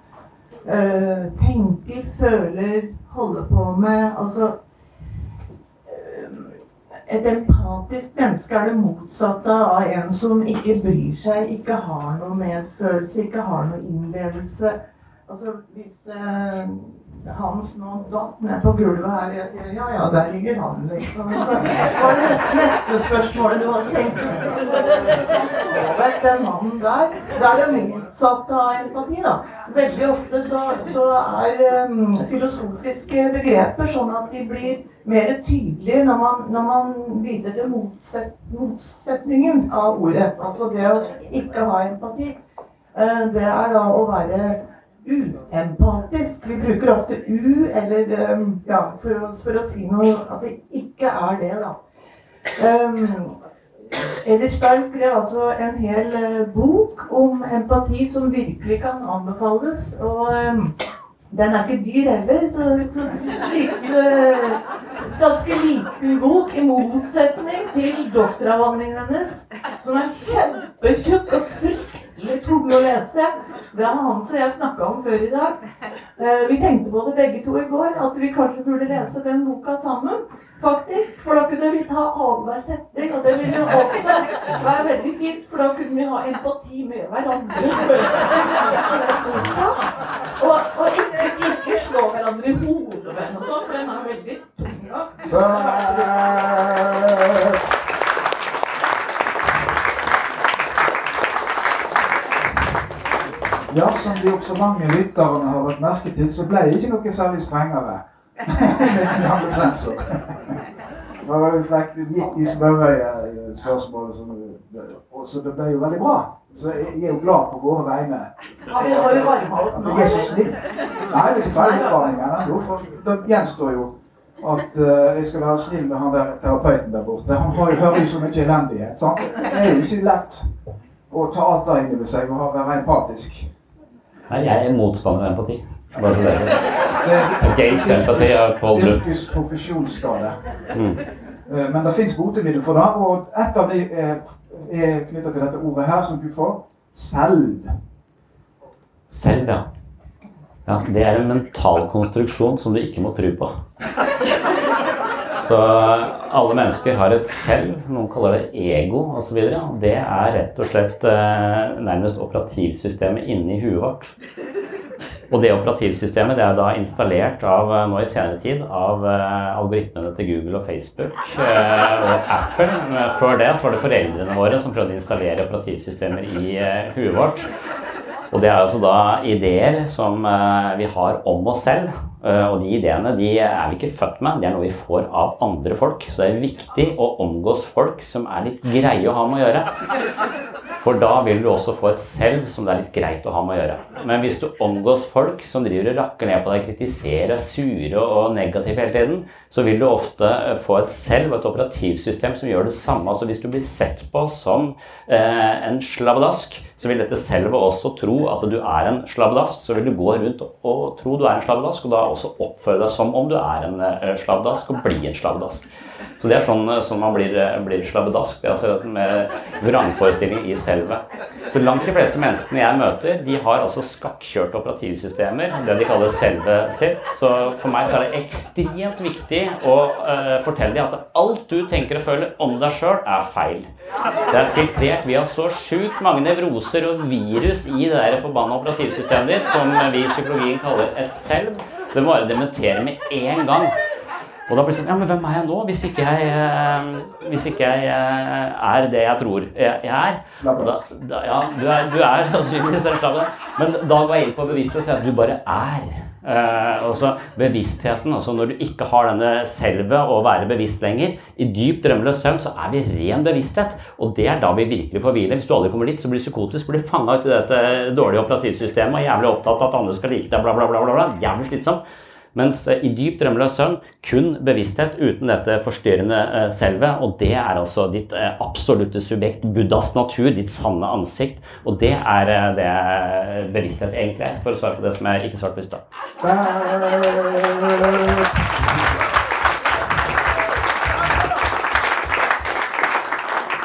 Uh, tenker, føler, holder på med. Altså uh, Et empatisk menneske er det motsatte av en som ikke bryr seg, ikke har noe medfølelse, ikke har noe innlevelse. Altså hvis uh, Hans nå datt ned på gulvet her, jeg sier ja ja, der ligger han, liksom. <laughs> Så var det neste, neste spørsmålet du hadde tenkt over den mannen der. Det er det motsatte av empati, da. Veldig ofte så, så er um, filosofiske begreper sånn at de blir mer tydelige når man, når man viser til motset, motsetningen av ordet. Altså det å ikke ha empati. Uh, det er da å være uempatisk. Vi bruker ofte u eller ja, for, å, for å si noe at det ikke er det, da. Um, Edith Stein skrev altså en hel uh, bok om empati som virkelig kan anbefales. Og um, den er ikke dyr heller, så, så liten, uh, ganske liten bok, i motsetning til doktoravhandlingen hennes, som er kjempetjukk og fryktelig tung å lese. Det har Hans og jeg snakka om før i dag. Uh, vi tenkte på det begge to i går, at vi kanskje burde lese den boka sammen. Faktisk, For da kunne vi ta annenhver setning, og det ville også være veldig fint. For da kunne vi ha empati med hverandre. Og, og ikke, ikke slå hverandre i hodet med den, sånt, for den er veldig tung. Ja, som de observante lytterne har vært merke til, så ble jeg ikke noe særlig strengere <laughs> med gamle sensor. Da vi fikk midt i smørøyet-spørsmålet, så det ble jo veldig bra. Så jeg er jo glad på våre vegne. Har vi varma opp er så snill. Nei, vi er ikke ferdig med oppvarmingen ennå. For det gjenstår jo at uh, jeg skal være snill med han der terapeuten der borte. Han har jo, hører jo så mye elendighet. sant? Det er jo ikke lett å ta alt det inn over seg og være empatisk. Nei, jeg er motstander av empati. Bare så det er Gates-empati av Paul Yrkes profesjonsskade. Mm. Men det fins botemiddel for det, og et av de er, er knytta til dette ordet her, som du får. Selv. Selv, ja. ja. Det er en mental konstruksjon som du ikke må tro på. Så alle mennesker har et selv, noen kaller det ego osv. Det er rett og slett eh, nærmest operativsystemet inni huet vårt. Og det operativsystemet det er da installert av, eh, nå i senere tid av eh, algoritmene til Google og Facebook eh, og Apple. Men Før det så var det foreldrene våre som prøvde å installere operativsystemer i eh, huet vårt. Og det er altså da ideer som eh, vi har om oss selv. Eh, Og de ideene de er vi ikke født med, det er noe vi får av andre folk. Så det er viktig å omgås folk som er litt greie å ha med å gjøre. For da vil du også få et selv som det er litt greit å ha med å gjøre. Men hvis du omgås folk som driver og rakker ned på deg, kritiserer, er sure og negative hele tiden, så vil du ofte eh, få et selv og et operativsystem som gjør det samme. Altså hvis du blir sett på som eh, en slabbedask, så vil dette selvet også tro at du er en slabbedask. Så vil du gå rundt og, og tro du er en slabbedask, og da også oppføre deg som om du er en eh, slabbedask, og bli en slabbedask. Så det er sånn, som sånn man blir, eh, blir slabbedask, det er altså en vrangforestilling i selvet. Så langt de fleste menneskene jeg møter, de har altså skakkjørte operativsystemer, det de kaller selvet sitt. Så for meg så er det ekstremt viktig å uh, fortelle dem at alt du tenker og føler om deg sjøl, er feil. Det er filtrert via så sjukt mange nevroser og virus i det der forbanna operativsystemet ditt, som vi i psykologien kaller et selv. Så det bare dementere med en gang. Og da blir det sånn Ja, men hvem er jeg nå, hvis ikke jeg, eh, hvis ikke jeg eh, er det jeg tror jeg, er? Da, da, ja, du er, du er sannsynligvis en slabbedask. Men da går jeg inn på beviset og sier at du bare er. Eh, også bevisstheten, altså Når du ikke har denne selve å være bevisst lenger, i dyp drømmeløs søvn, så er vi ren bevissthet. Og det er da vi virkelig får hvile. Hvis du aldri kommer dit, så blir du psykotisk, blir fanga ut i dette dårlige operativsystemet og jævlig opptatt av at andre skal like deg, bla, bla, bla. bla, bla. Jævlig slitsomt. Mens eh, i dyp drømmeløs søvn kun bevissthet uten dette forstyrrende selve, selvet. Og det er altså ditt eh, absolutte subjekt, Buddhas natur, ditt sanne ansikt. Og det er eh, det bevissthet egentlig er, for å svare på det som jeg ikke svarte på i stad.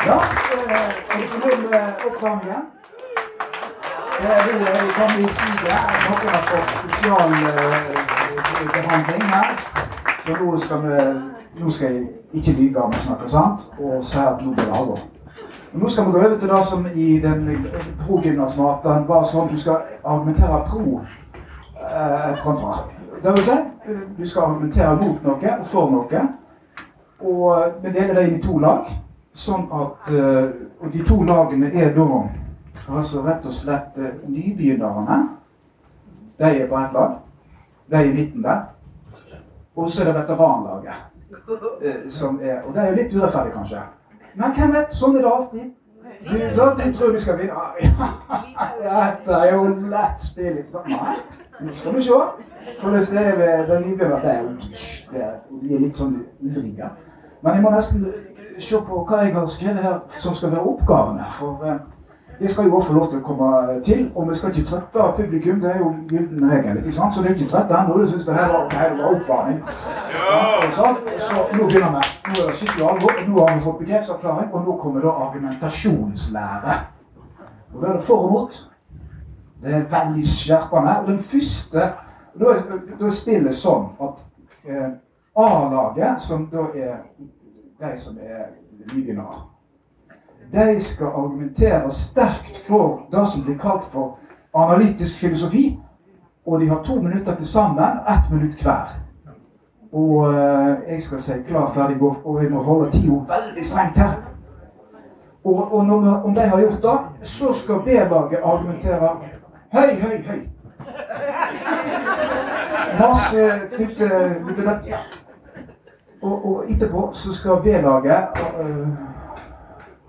Ja, eh, er du fornøyd med oppvarmingen? Det nå er vi kommet i side. Har fått spesialbehandling her. Så nå skal vi Nå skal jeg ikke lyve om å snakke sant og si at nå blir det alvor. Nå skal vi gå over til det som i den pro-gymnasmaten var sånn du skal argumentere pro eh, kontra. Det vil si, du skal argumentere mot noe og for noe. Og vi deler det inn i to lag. Sånn at eh, Og de to lagene er da altså rett og slett eh, nybegynnerne. De er på ett lag. De i midten der. Og så er det veteranlaget. eh, Som er, og det er jo litt urettferdig, kanskje. Men hvem vet? Sånn er det alltid. Du, så, de tror vi skal vinne. Ja, <laughs> Dette er jo lett spill. ikke sant? Nei, nå skal vi se hvordan det er ved den nybegynnerne. Det er jo det De er litt sånn ivrige. Men jeg må nesten se på hva jeg har skrevet her som skal være oppgavene. For eh, det skal jo også få lov til å komme til. Og vi skal ikke trøtte publikum. Det er jo gylden regel. ikke sant? Så det er ikke trøtte ennå. Du syns det her var, det var oppvarming. Sånn. Så nå begynner vi. Nå er det skikkelig alvor. Nå har vi fått begrepsavklaring, og nå kommer da argumentasjonslære. Og det er det for og mot. Det er veldig skjerpende. Og den første Da er, spillet sånn at eh, A-laget, som da er de som er nybegynnere de skal argumentere sterkt for det som blir kalt for analytisk filosofi. Og de har to minutter til sammen, ett minutt hver. Og eh, jeg skal si klar, ferdig, gå, og jeg må holde tida veldig strengt her. Og, og når, vi- om de har gjort det, så skal B-laget argumentere høy, høy, høy. Masse type og, og etterpå så skal B-laget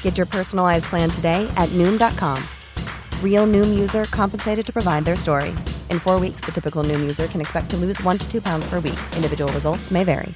Get your personalized plan today at Noom.com. Real Noom user compensated to provide their story. In four weeks, the typical Noom user can expect to lose one to two pounds per week. Individual results may vary.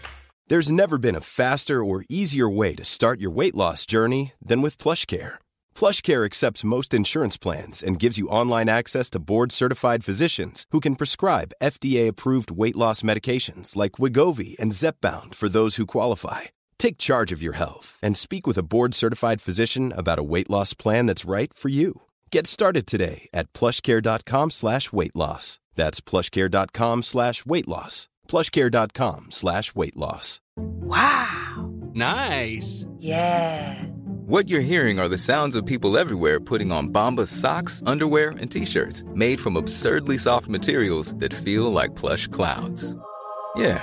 There's never been a faster or easier way to start your weight loss journey than with PlushCare. PlushCare accepts most insurance plans and gives you online access to board-certified physicians who can prescribe FDA-approved weight loss medications like Wigovi and Zepbound for those who qualify. Take charge of your health and speak with a board-certified physician about a weight loss plan that's right for you. Get started today at plushcare.com slash weight loss. That's plushcare.com slash weight loss. plushcare.com slash weight loss. Wow. Nice. Yeah. What you're hearing are the sounds of people everywhere putting on Bombas socks, underwear, and t-shirts made from absurdly soft materials that feel like plush clouds. Yeah,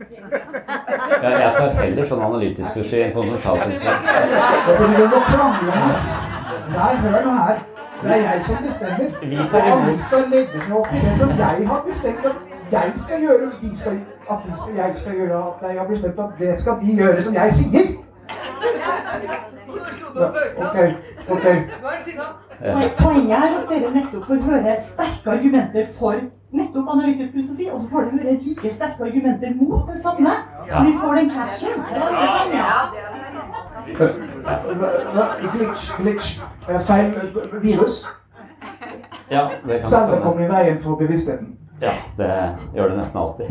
Ja. Jeg tar heller sånn analytisk kurs i kontinentalkunstner. Da blir det noe krangling her. Nei, hør nå her. Det er jeg som bestemmer. Anita legger seg det som jeg har bestemt at jeg skal gjøre. De skal, at de skal, jeg skal gjøre at jeg har bestemt at det skal de gjøre som jeg sier. Ja, ok, ok. Poen- Poenget er at dere nettopp får høre sterke argumenter for nettopp analytisk filosofi, og så får du høre like sterke argumenter mot det samme. Så vi får den cashen. Glitch, glitch. Eh, Feil eh, virus. Ja, det kan Celler kommer i veien for bevisstheten. Ja, det gjør det nesten alltid.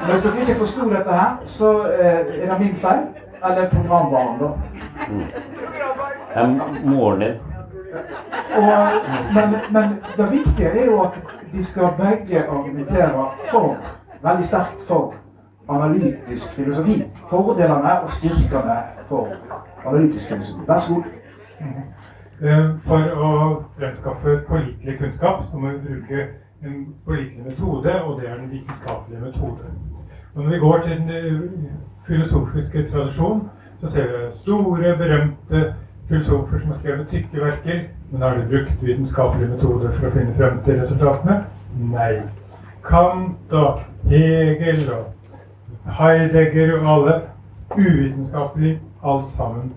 Men Hvis dere ikke forsto dette her, så eh, er det min feil. Eller programvaren, da. Det er moren din. Og, men, men det viktige er jo at de skal begge argumentere for, veldig sterkt for, analytisk filosofi. Fordelene og styrkene for analytisk filosofi. Vær så god. Eh, For å fremskaffe pålitelig kunnskap så må vi bruke en pålitelig metode, og det er den vitenskapelige metode. Og når vi går til den eh, filosofiske tradisjon, så ser vi store, berømte filosofer som har skrevet tykke verker. Men har de brukt vitenskapelige metoder for å finne frem til resultatene? Nei. Kant og Hegel og Heidegger og alle. Uvitenskapelig alt sammen.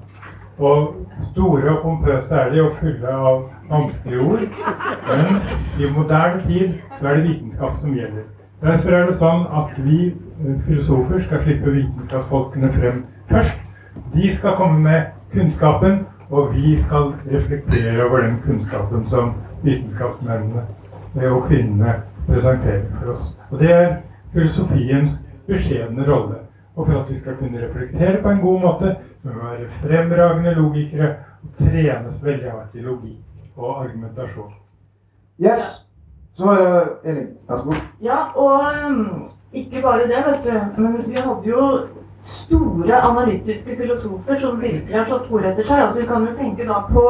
Og store og pompøse er de og fulle av vanskelige ord. Men i moderne tid så er det vitenskap som gjelder. Derfor er det sånn at vi eh, filosofer skal slippe vitenskapsfolkene frem først. De skal komme med kunnskapen, og vi skal reflektere over den kunnskapen som vitenskapsmennene og kvinnene presenterer for oss. Og det er filosofiens beskjedne rolle. Og for at vi skal kunne reflektere på en god måte, må vi være fremragende logikere og trenes veldig hardt i logikk og argumentasjon. Yes. Så var det Elin. Vær så god. Ja, og um, ikke bare det, vet du. Men vi hadde jo store analytiske filosofer som virkelig har slått spor etter seg. Altså, vi kan jo tenke da på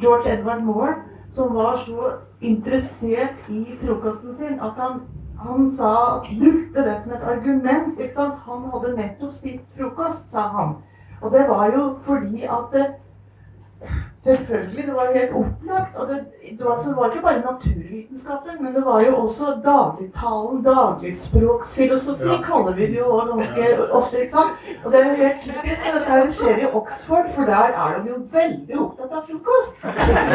George Edward Moore, som var så interessert i frokosten sin at han, han sa, brukte det som et argument. ikke sant? Han hadde nettopp spist frokost, sa han. Og det var jo fordi at det, Selvfølgelig, det var jo helt opplagt. Og det, det, var, så det var ikke bare naturvitenskapen, men det var jo også dagligtalen, dagligspråksfilosofi, Ja. kaller vi det jo ganske ofte. ikke sant? Og det er jo helt typisk. Dette her skjer i Oxford, for der er de jo veldig opptatt av frokost.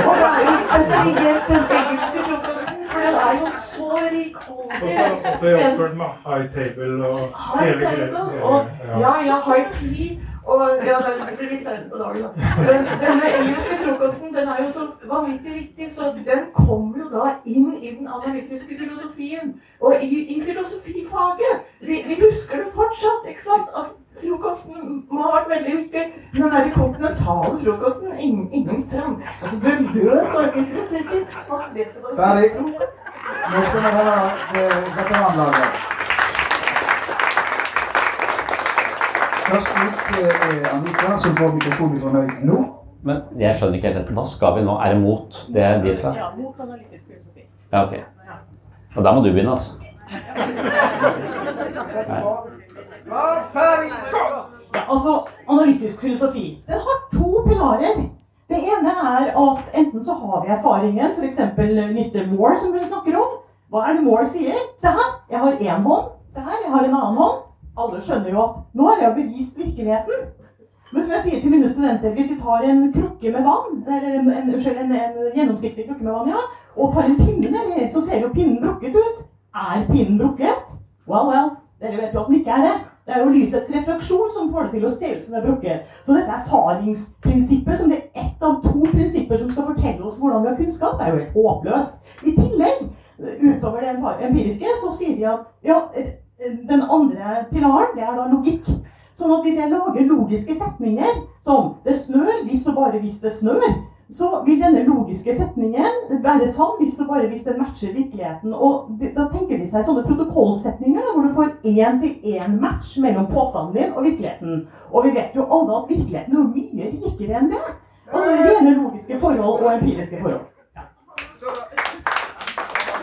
Og det er jo spesielt den engelske frokosten, for den er jo så rikholdig. Også i Oxford med high table og High hele greia. og ja, ja, high tea. Og ja, det blir litt seint på dagen, da. Men denne engelske frokosten den er jo så vanvittig viktig, så den kommer jo da inn i den analytiske filosofien. Og i, i filosofifaget vi, vi husker det fortsatt, ikke sant? At frokosten må ha vært veldig viktig. Men den derre kontinentale frokosten ingen, ingen fram. Altså, Beløs var Ferdig. Nå skal vi høre eh, veteranlaget. Først ut eh, er Annika, som får mikrofonen fra meg nå. Men jeg skjønner ikke helt dette. Hva skal vi nå? Er det mot det de sa? Ja, mot analytisk filosofi. Ja, ok. Og da må du begynne, altså. Ja, altså, Analytisk filosofi den har to pilarer. Det ene er at enten så har vi erfaringen, f.eks. Mr. Moore som hun snakker om. Hva er det Moore sier? Se her, jeg har én hånd. Se her, jeg har en annen hånd. Alle skjønner jo at nå har jeg bevist virkeligheten. Men som jeg sier til mine studenter, hvis vi tar en krukke med vann, eller en, en, en, en gjennomsiktig krukke med vann, ja, og tar en pinne nedi, så ser jo pinnen brukket ut. Er pinnen brukket? Well, well, dere vet jo at den ikke er det. Det er jo lysets refleksjon som får det til å se ut som det er brukket. Så dette erfaringsprinsippet, som det er ett av to prinsipper som skal fortelle oss hvordan vi har kunnskap, er jo helt håpløst. I tillegg, utover det empiriske, så sier de at ja, den andre pilaren, det er da logikk. Sånn at hvis jeg lager logiske setninger som 'det snør hvis og bare hvis det snør', så vil denne logiske setningen være sann hvis og bare hvis den matcher virkeligheten. Og Da tenker de seg sånne protokollsetninger da, hvor du får én-til-én-match mellom påstanden din og virkeligheten. Og vi vet jo alle at virkeligheten er mye rikere enn det. Altså rene logiske forhold og empiriske forhold.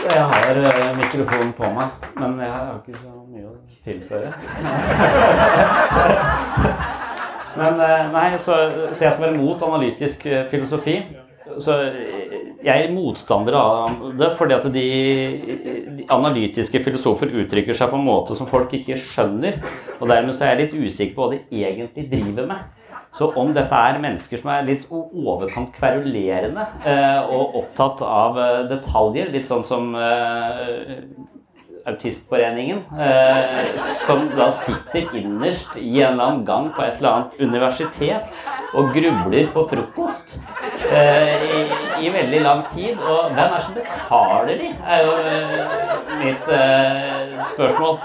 Jeg har uh, mikrofonen på meg, men jeg har ikke så mye å tilføre. <laughs> men uh, nei, så, så, jeg skal være mot analytisk uh, filosofi. Så jeg er motstander av det fordi at de, de, analytiske filosofer uttrykker seg på en måte som folk ikke skjønner. Og dermed så er jeg litt usikker på hva de egentlig driver med. Så om dette er mennesker som er litt overkant kverulerende eh, og opptatt av eh, detaljer, litt sånn som eh, Autistforeningen, som da sitter innerst i en eller annen gang på et eller annet universitet og grubler på frokost i, i, veldig lang tid. Og hvem er det som betaler de, er jo mitt spørsmål.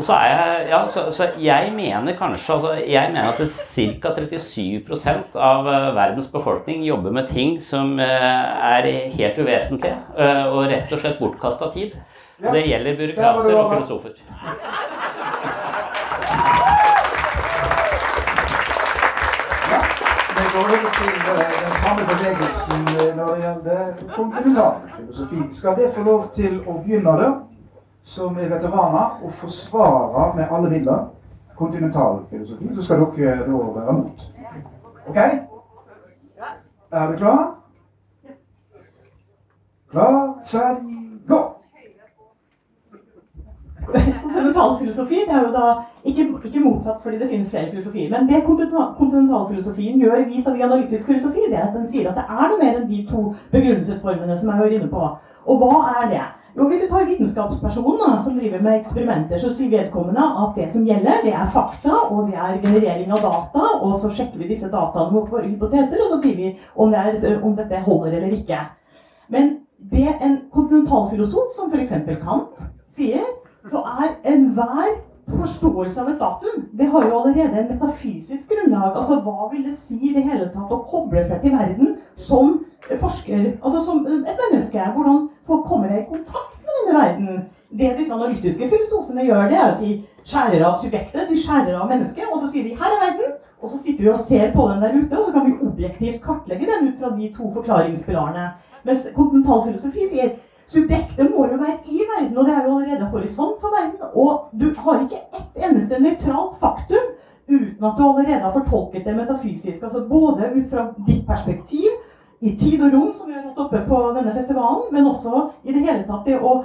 Så, jeg, ja, så, så jeg mener kanskje altså, jeg mener at ca. 37% av uh, verdens befolkning jobber med ting som uh, er helt uvesentlige uh, og rett og slett bortkasta tid. Det gjelder byråkrater og filosofer. Det går over til den samme bevegelsen når det gjelder kontinentalfilosofi. Skal det få lov til å begynne, da? Som er veteraner og forsvarer med alle midler kontinentalfilosofi, så skal dere da være mot. OK? Er dere klar? Klar, ferdig, gå! Kontinentalfilosofi er jo da ikke, ikke, motsatt fordi det finnes flere filosofier. Men det kontinentalfilosofien gjør vis-à-vis analytisk filosofi, det er at den sier at det er noe mer enn de to begrunnelsesformene som jeg var inne på. Og hva er det? Jo, Hvis vi tar vitenskapspersonen som driver med eksperimenter, så sier vedkommende at det som gjelder, det er fakta, og det er generering av data. Og så sjekker vi disse dataene mot våre hypoteser, og så sier vi om, det er, om dette holder eller ikke. Men det en kontinentalfilosof som f.eks. Kant sier, så er enhver forståelse av et datum det har jo allerede en metafysisk grunnlag. Altså Hva vil det si i det hele tatt å koble seg til verden som forsker, altså som et menneske? Hvordan folk kommer i kontakt med denne verden? Det disse analytiske filosofene gjør, det er at de skjærer av subjektet, de skjærer av mennesket, og så sier de 'her er verden', og så sitter vi og ser på den der ute, og så kan vi objektivt kartlegge den ut fra de to forklaringspilarene. Mens kontinentalfilosofi sier Subjektet må jo være i verden, og det er jo allerede horisont for verden. Og du har ikke ett eneste nøytralt faktum uten at du allerede har fortolket det metafysisk. Altså både ut fra ditt perspektiv, i tid og rom, som vi har hatt oppe på denne festivalen, men også i det hele tatt det å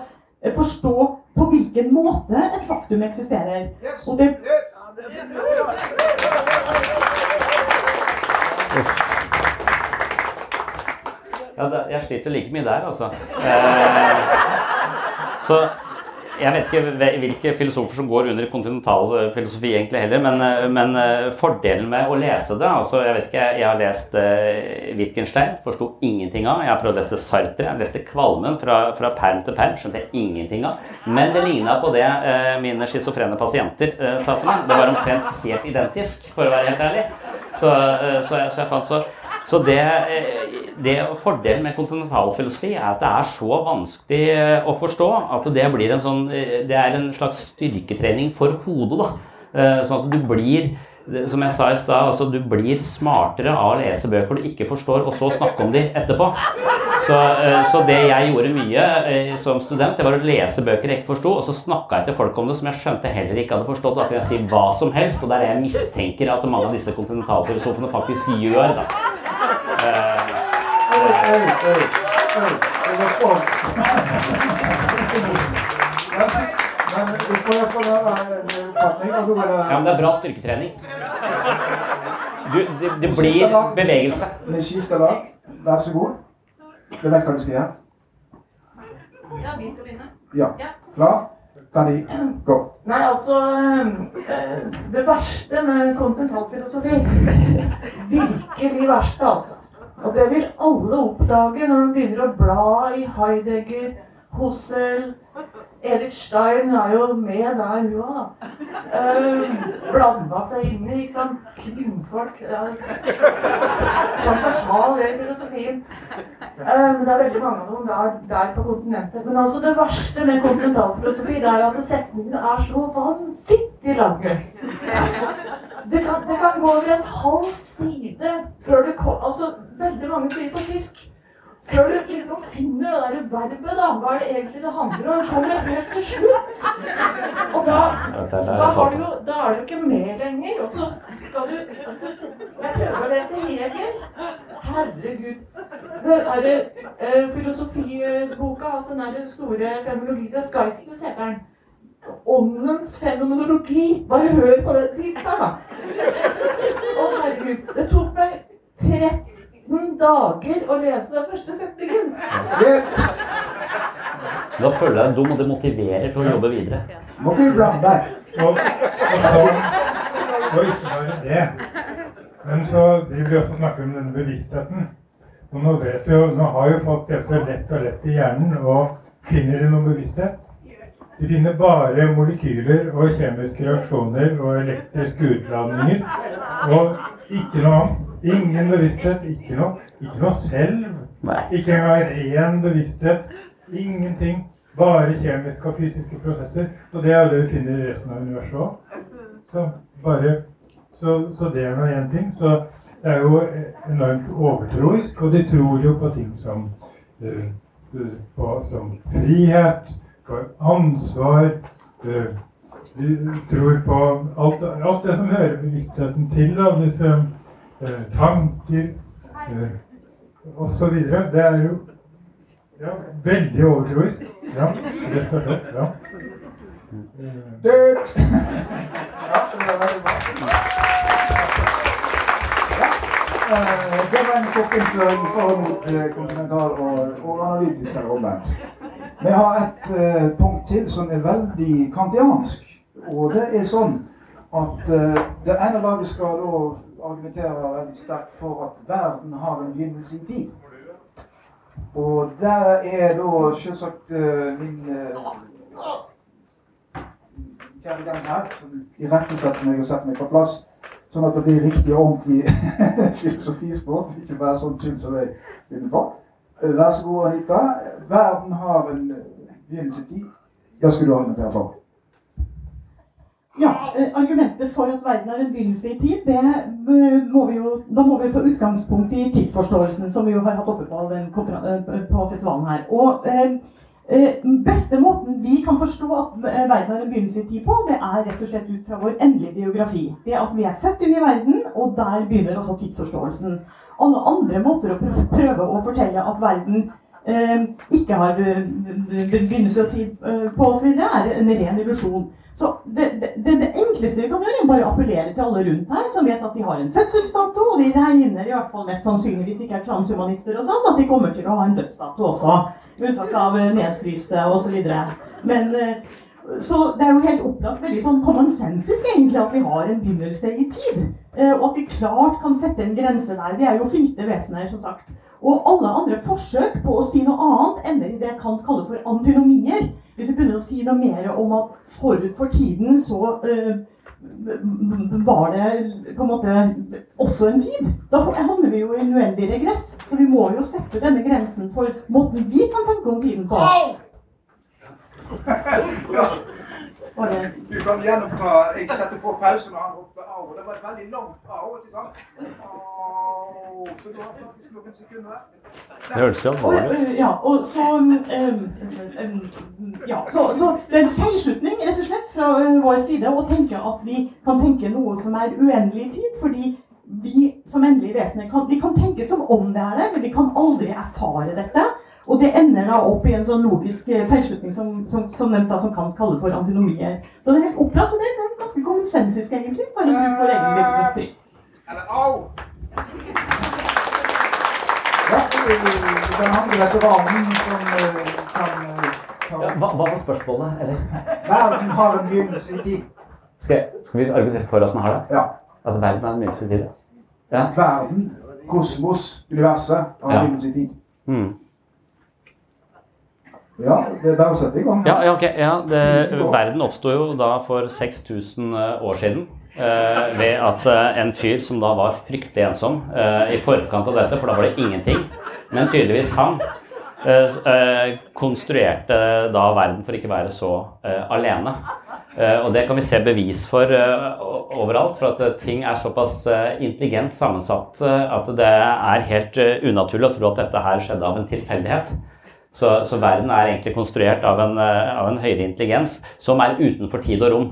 forstå på hvilken måte et faktum eksisterer. Og det Ja, det, jeg sliter like mye der, altså. Eh, så jeg vet ikke hvilke filosofer som går under kontinental eh, filosofi egentlig heller, men, eh, men, eh, fordelen med å lese det altså Jeg vet ikke, jeg har lest uh, Wittgenstein, forsto ingenting av. Jeg har prøvd å lese Sartre, jeg leste Kvalmen fra, fra perm til perm, skjønte jeg ingenting av. Men det ligna på det mine schizofrene pasienter sa til meg. Det var omtrent helt identisk, for å være helt ærlig. Så, så, jeg, så jeg fant så så det, eh, det, Fordelen med kontinentalfilosofi er at det er så vanskelig eh, å forstå at det, blir en sånn, eh, det er en slags styrketrening for hodet. da. Sånn at du blir som jeg sa i stad, altså du blir smartere av å lese bøker du ikke forstår, og så snakke om de etterpå. Så, så det jeg gjorde mye som student, det var å lese bøker jeg ikke forsto, og så snakka jeg til folk om det som jeg skjønte heller ikke hadde forstått. Da kan jeg si hva som helst, og det er det jeg mistenker at mange av disse kontinentalfilosofene faktisk gjør. da. Det var sånn. Men jeg det- Ja, men det er bra styrketrening. Du, det, det blir bevegelse. Vi skifter lag. Vær så god. Du vet hva du skal gjøre? Ja, vi skal begynne. Ja. Klar? Ferdig? Gå. Nei, altså eh, Det verste med kontinentalfilosofi <laughs> Virkelig verste, altså. Og det vil alle oppdage når de begynner å bla i Heidegger, Hossel Edith Stein er jo med der, hun òg, da. Uh, Blanda seg inn i ikke sant? kvinnfolk. Ja. Kan ikke ha det i filosofien. Men det er veldig mange av dem der, der på kontinentet. Men altså det verste med kontinentalfilosofi er at setningene er så vanvittig lange. Det kan, det kan gå over en halv side før det kommer Altså veldig mange sier på tysk. Før du liksom finner det der verbet, da. Hva er det egentlig det handler om? Kommer helt til slutt. Og da, da, du da er du ikke med lenger. Og så skal du altså, Jeg prøver å lese Hegel. Herregud. Den derre eh, filosofiboka, altså den der store fenomenologi Det er Skysikus heter den. Åndens fenomenologi. Bare hør på den tittelen, da. Å, herregud. Det tok meg 30 dager å lese den første setningen. Da føler jeg deg dum, og det motiverer til å jobbe videre. Må ikke blande deg. Og, og, så, og ikke bare det. Men så vil vi også snakke om denne bevisstheten. Og nå vet vi jo, nå har jo folk dette lett og lett i hjernen, og finner de noe bevissthet? De finner bare molekyler og kjemiske reaksjoner og elektriske utladninger. Og ikke noe annet. Ingen bevissthet, ikke noe, ikke noe selv. Ikke engang ren bevissthet. Ingenting. Bare kjemiske og fysiske prosesser. Og det er det vi finner i resten av universet òg. Så, bare, så, så det er nå én ting. Så det er jo enormt overtroisk, og de tror jo på ting som, uh, på, som frihet, for ansvar uh, De tror på alt, alt det som hører bevisstheten til. Da, disse tanker eh, osv. Det er jo ja, veldig overtroisk. Ja, rett og slett. Ja. Det var bra. Eh, Det var en kort innføring eh, kontinental og, analytisk eller omvendt. Vi har et eh, punkt til som er veldig kantiansk. Og det er sånn at eh, det ene laget skal da argumentere veldig sterkt for at verden har en begynnelse i tid. Og der er da selvsagt eh, min eh, kjære gang her, som irettesetter meg og setter meg på plass, sånn at det blir riktig og ordentlig <laughs> filosofispråk, ikke bare sånn tull som jeg finner på. Eh, Vær så god, Anita. Verden har en begynnelse i tid. Det skal du argumentere for. Ja, eh, Argumentet for at verden er en begynnelse i tid, eh, må jo, da må vi jo ta utgangspunkt i tidsforståelsen, som vi jo har hatt oppe på, den, eh, på festivalen her. Og eh, beste måten vi kan forstå at verden er en begynnelse i tid på, det er rett og slett ut fra vår endelige biografi. Det at vi er født inn i verden, og der begynner også tidsforståelsen. Alle andre måter å prøve å fortelle at verden ikke har eh, begynnelse eh, på osv., er en ren illusjon. Så det, det, det, enkleste vi kan gjøre, er bare appellere til alle rundt her som vet at de har en fødselsdato, og de regner i hvert fall mest sannsynlig, hvis de ikke er transhumanister og sånn, at de kommer til å ha en dødsdato også. Med unntak av eh, nedfryste osv. Men så det er jo helt opplagt veldig sånn commonsensisk egentlig at vi har en begynnelse i tid. Og at vi klart kan sette en grense der. Vi er jo fynte vesener, som sagt. Og alle andre forsøk på å si noe annet ender i det Kant kaller for antinomier. Hvis vi begynner å si noe mer om at forut for tiden så eh, var det på en måte også en tid. Da havner vi jo i en uendelig regress. Så vi må jo sette denne grensen for måten vi kan tenke om tiden på. Bare <laughs> <laughs> Du kan gjenoppta Jeg setter på pause når han ropte au. Det var et veldig langt au. ikke sant? Au. Så du har faktisk noen sekunder. Det høres jo alvorlig ut. ja, og så, um, um, ja, så, så det er en feilslutning rett og slett fra øh, vår side å tenke at vi kan tenke noe som er uendelig tid, fordi vi som endelige vesener kan, vi kan tenke som om det er det, men vi kan aldri erfare dette. Og det ender da opp i en sånn logisk øh, feilslutning som, som, som nevnt da, som kan kalle for antinomier. Så det er helt opplagt, og det er ganske konsensisk egentlig, bare bruk vår egen bibliografi. Eller au. Ja, den andre veteranen som eh, kan eh, Hva, hva var spørsmålet? Eller? Verden har en begynnelse i tid. Skal, skal vi argumentere for at den har det? Ja. At verden er en mye tid? Ja. Verden, kosmos, universet har en Ja. begynnelse i tid. Mm. Ja, det er bare å sette i gang. Ja, ja, ok. Ja, det, verden oppsto jo da for 6000 år siden. eh, ved at eh, en fyr som da var fryktelig ensom eh, i forkant av dette, for da var det ingenting, men tydeligvis han, eh, eh, konstruerte da verden for ikke å være så eh, alene. Eh, og det kan vi se bevis for eh, overalt, for at eh, ting er såpass eh, intelligent sammensatt eh, at det er helt eh, unaturlig å tro at dette her skjedde av en tilfeldighet. Så, så verden er egentlig konstruert av en, eh, av en høyere intelligens som er utenfor tid og rom.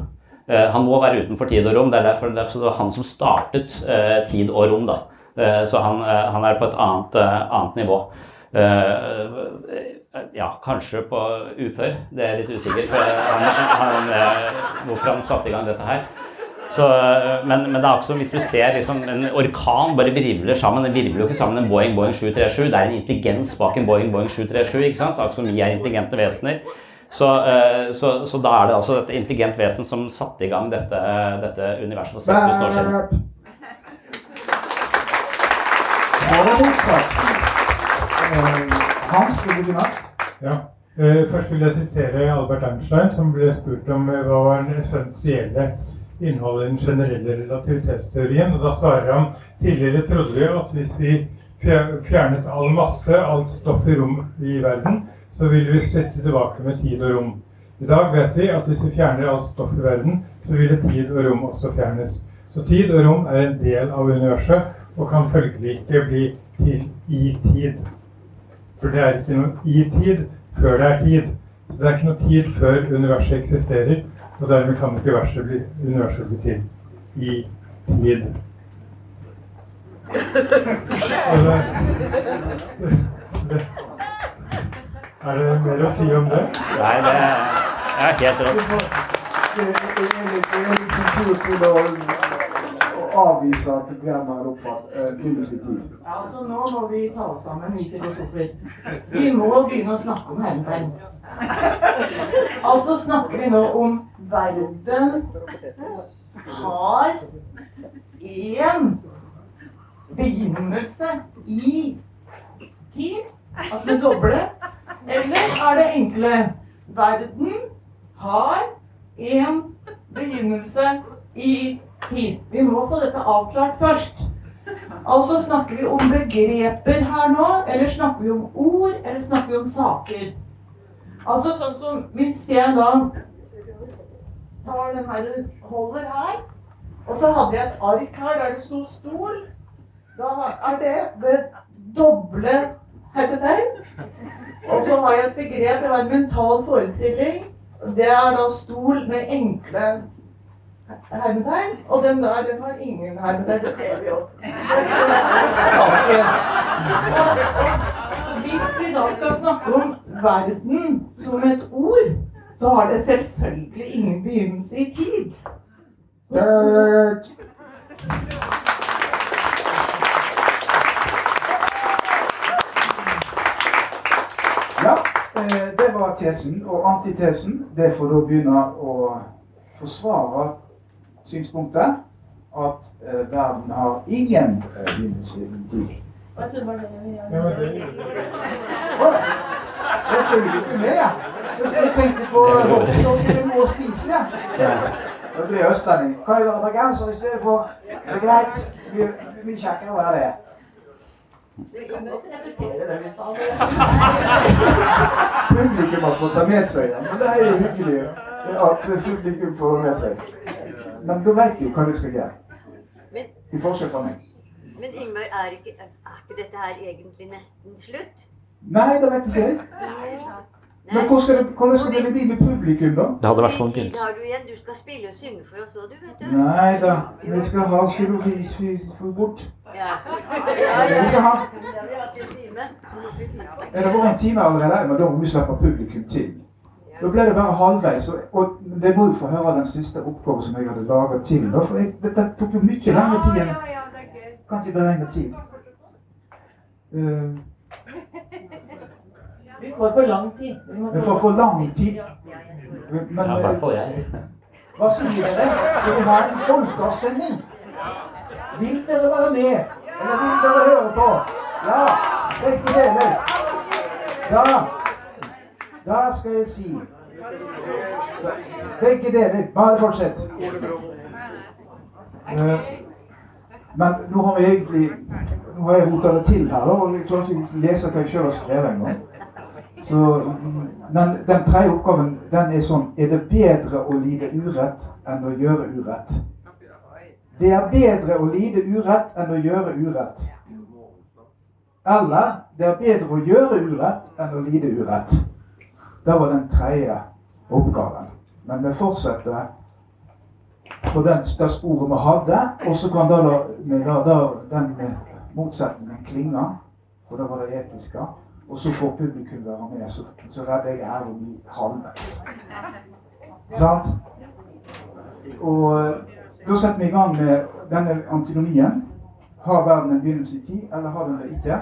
Uh, han må være utenfor tid og rom. Det er derfor det var han som startet uh, tid og rom. da. Uh, så han, han er på et annet, annet nivå. Ja, kanskje på ufør. Det er litt usikker på han, han, hvorfor han satte i gang dette her. Så, eh, men, men det er også, hvis du ser liksom, en orkan bare virvler sammen Den virvler jo ikke sammen en Boeing Boeing 737. Det er en intelligens bak en Boeing Boeing 737. ikke sant? Akkurat som vi er intelligente vesener. Så, eh, så, så da er det altså et intelligent vesen som satte i gang dette, dette universet for 6000 år siden. Eh, Hans, vil du begynne? Ja. Eh, først vil jeg sitere Albert Einstein, som ble spurt om eh, hva var den essensielle innholdet i den generelle relativitetsteorien. Og da svarer han tidligere trodde vi at hvis vi fjernet all masse, alt stoff i rom i verden, så ville vi sette tilbake med tid og rom. I dag vet vi at hvis vi fjerner alt stoff i verden, så ville tid og rom også fjernes. Så tid og rom er en del av universet, og kan følgelig ikke bli til i tid. For det er ikke noe i tid før det er tid. Så det er ikke noe tid før universet eksisterer, og dermed kan ikke verset bli, universet bli til i tid. Og det, det, er det mer å si om det? Nei, det er helt rått. Det er litt, er til å, å avvise at Glenn har oppfattet uh, sin tid. Ja, altså Nå må vi ta oss sammen, vi filosofer. Vi må begynne å snakke om hermetegn. <laughs> Altså snakker vi nå om verden har én begynnelse i tid, altså det doble. Eller er det enkle verden har én begynnelse i tid. Vi må få dette avklart først. Altså snakker vi om begreper her nå, eller snakker vi om ord, eller snakker vi om saker? Altså sånn som hvis jeg da tar den her holder her, og så hadde jeg et ark her der det sto stol, da er det ved doble hermetegn. Og så har jeg et begrep, jeg har en mental forestilling. Det er da stol med enkle hermetegn. Og den der, den har ingen hermetegn. Det ser vi jo. Hvis vi da skal snakke om verden som et ord, så har det selvfølgelig ingen begynnelse i tid. Dirt. Ja, eh, det var tesen. Og antitesen, det får da begynne å forsvare synspunktet at eh, verden har ingen eh, begynnelse i tid. Det, Jeg følger ikke med. jeg. Jeg skulle tenke på hotdog eller må å spise. jeg. Da blir østlending. Kan jeg være bergenser i stedet for? Det Er det greit? Mye, mye kjekkere å være det. Publikum har fått det med seg, men det er jo hyggelig. at publikum får det med seg. Men da vet du jo hva du skal gjøre. Men, I forskjell fra meg. men Ingmar, er ikke, er ikke dette her egentlig nesten slutt? Nei, det vet ikke jeg. Men hvordan skal det, hvordan skal det bli med publikum, da? Det hadde vært sånn tid har du igjen? Du skal spille og synge for oss òg, du, vet du. Nei da, vi skal ha filofisfyr bort. Ja. Vi skal ha. Vi har. Er det bare en time allerede? Men da må vi slippe publikum til. Da ble det bare halvveis. Og, og det må jo få høre den siste oppgaven som jeg hadde laga til. Da, for jeg, det, det tok jo mye lengre tid enn Kan ikke beregne tid. Uh, Vi får for lang tid. Vi får for lang tid. Men Ja, i hvert fall eh, jeg. hva sier dere? Skal vi ha en folkeavstemning? Vil dere være med? Eller vil dere høre på? Ja, begge deler. Ja. Da skal jeg si Begge deler. Bare fortsett. Eh, Men nå har vi egentlig Nå har jeg rota det til her, og jeg klarer ikke å lese hva jeg sjøl har skrevet engang. Men den tredje oppgaven den er sånn Er det bedre å lide urett enn å gjøre urett? Det er bedre å lide urett enn å gjøre urett. Eller det er bedre å gjøre urett enn å lide urett. Det var den tredje oppgaven. Men vi fortsetter på den, det sporet vi hadde, og så kan da, da, da, den motsetningen klinge, og det var det etiske. Og så får publikum være med, så, så redder jeg om i halvveis. Sant? Og eh, da setter vi i gang med denne antinomien. Har verden en begynnelse i tid, eller har den det ikke?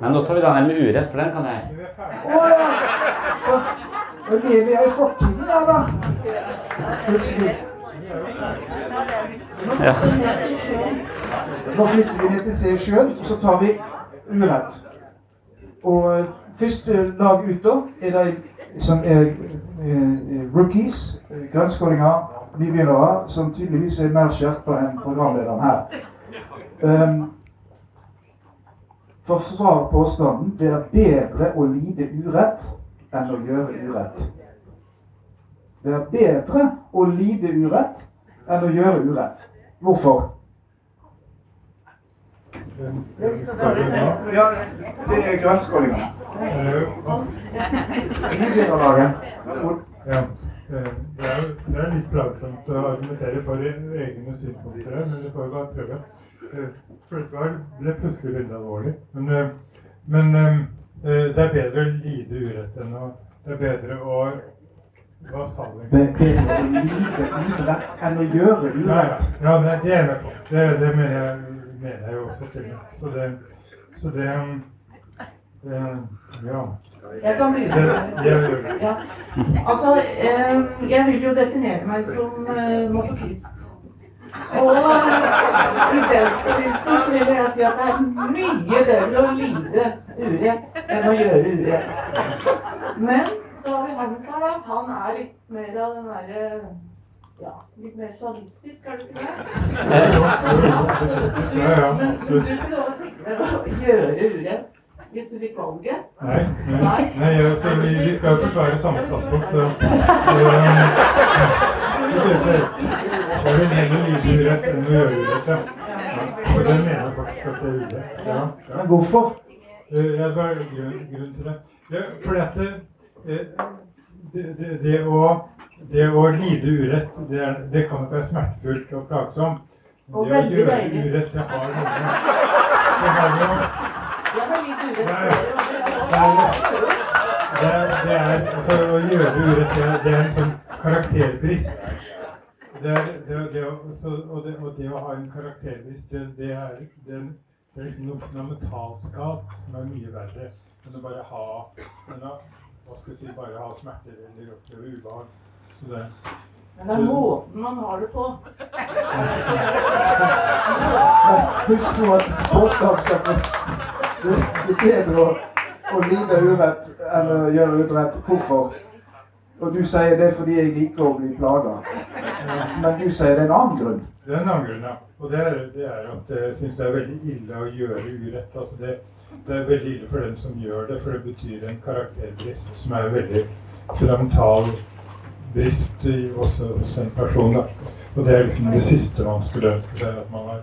Nei, nå tar vi den her med urett, for den kan jeg. Å ja! Så da lever jeg i fortiden der, da. Plutselig. Ja. Nå flytter vi ned til C sjøen og så tar vi urett. Og eh, første lag ut da er de som er eh, rookies, grønnskåringer, nybegynnere, som tydeligvis er mer skjerpa enn programlederen her. Um, Forsvar påstanden det er bedre å lide urett enn å gjøre urett. Det er bedre å lide urett enn å gjøre urett. Hvorfor? Ja, det er grønnskålingene. Ja. eh, Det er, det litt plagsomt å argumentere for egne synspunkter men vi får vi bare prøve. Eh, var- ble plutselig veldig alvorlig. Men, eh, men eh, det er bedre å lide urett enn å Det er bedre å Hva sa du? Det bedre å lide urett enn å gjøre urett. Ja, ja det, det er jeg med på. Det, det mener, jeg, mener jeg jo også til. Så det, så det det Ja. Jeg kan bli. Ja. Altså, jeg vil jo definere meg som masochist. Og i den forbindelse så vil jeg si at det er mye bedre å lide urett enn å gjøre urett. Men så har vi Hans her, da. Han er litt mer av den derre ja, litt mer sadistisk, er du ikke det? Ja, Ja, Men du kunne også tenke deg å gjøre urett hvis du fikk valget? Nei, nei, nei så vi, vi skal jo forsvare samme standpunkt. Så, så, um, ja. Jeg vil heller lide urett enn å gjøre urett, ja. ja. For det mener jeg faktisk at det er urett. Ja, ja. Men hvorfor? Eh, Ja, det er grunn, grunn til det. Ja, for dette det, eh, det, det, det, å, det å lide urett, det, er, det kan være smertefullt og plagsomt. Og det å gjøre deilig. urett, det har noe Det har jo Det det er, altså, å gjøre urett, det det er en sånn karakterbrist. Det er, det, det, å- så, og, det, og det å ha en karakterbrist, det, det, er, det, er- det er liksom noe fundamentalt galt som er mye verre enn å bare ha enn å, hva skal jeg si, bare ha smerter eller oppleve ubehag. Så det, Men det er måten man har det på. Men <laughs> husk nå at påstand skal få Det det er bedre å, å lide urett enn å gjøre urett. Hvorfor? Og du sier det fordi jeg liker å bli plaga. Men du sier det er en annen grunn. det er en annen grunn, ja. Og det er, det er at jeg syns det er veldig ille å gjøre urett. Altså det, det er veldig ille for den som gjør det, for det betyr en karakterbrist som er veldig fundamental brist i, hos, hos en person. Da. Og det er liksom det siste man skulle ønske seg. at man har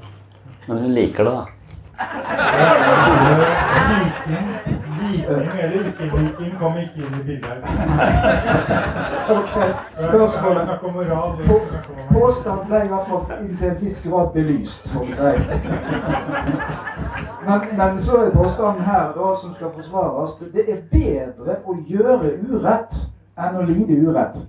Men hun liker det, da. Viking, viking eller ikke-viking kom ikke inn i bildet her. <laughs> Ok, spørsmålet. På, Påstand ble i hvert fall inntil en viss grad belyst, får vi si. Men, men så er påstanden her, da, som skal forsvares, det er bedre å gjøre urett enn å lide urett.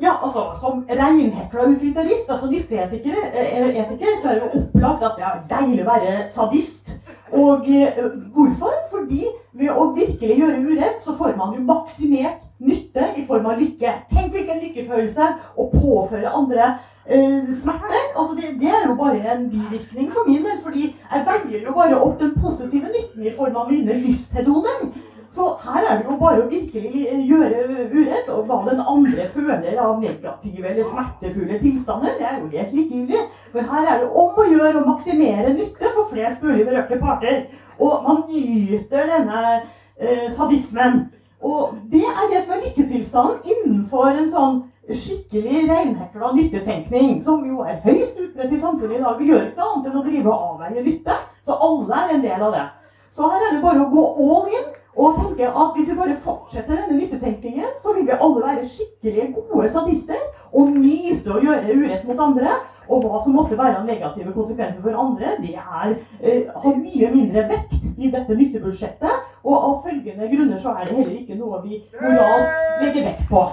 Ja, altså, Som reinhekla utilitarist, altså nytteetiker, eh, etiker, så er det jo opplagt at det er deilig å være sadist. Og eh, hvorfor? Fordi ved å virkelig gjøre urett, så får man jo maksimert nytte i form av lykke. Tenk hvilken lykkefølelse å påføre andre eh, smerte. Altså, det, det er jo bare en bivirkning for min del, fordi jeg veier jo bare opp den positive nytten i form av mine lysthedoner. Så her er det jo bare å virkelig gjøre urett, og hva den andre føler av negative eller smertefulle tilstander, det er jo helt likegyldig. For her er det om å gjøre å maksimere nytte for flest mulig berørte parter. Og man nyter denne eh, sadismen. Og det er det som er lykketilstanden innenfor en sånn skikkelig reinhekla nyttetenkning, som jo er høyst utbredt i samfunnet i dag. Vi gjør ikke annet enn å drive og avveie nytte. Så alle er en del av det. Så her er det bare å gå all in. Og tenke at hvis vi bare fortsetter denne nyttetenkningen, så vil vi alle være skikkelige gode sadister og nyte å gjøre urett mot andre. Og hva som måtte være negative konsekvenser for andre, det er, eh, har mye mindre vekt i dette nyttebudsjettet. Og av følgende grunner så er det heller ikke noe vi moralsk legger vekt på.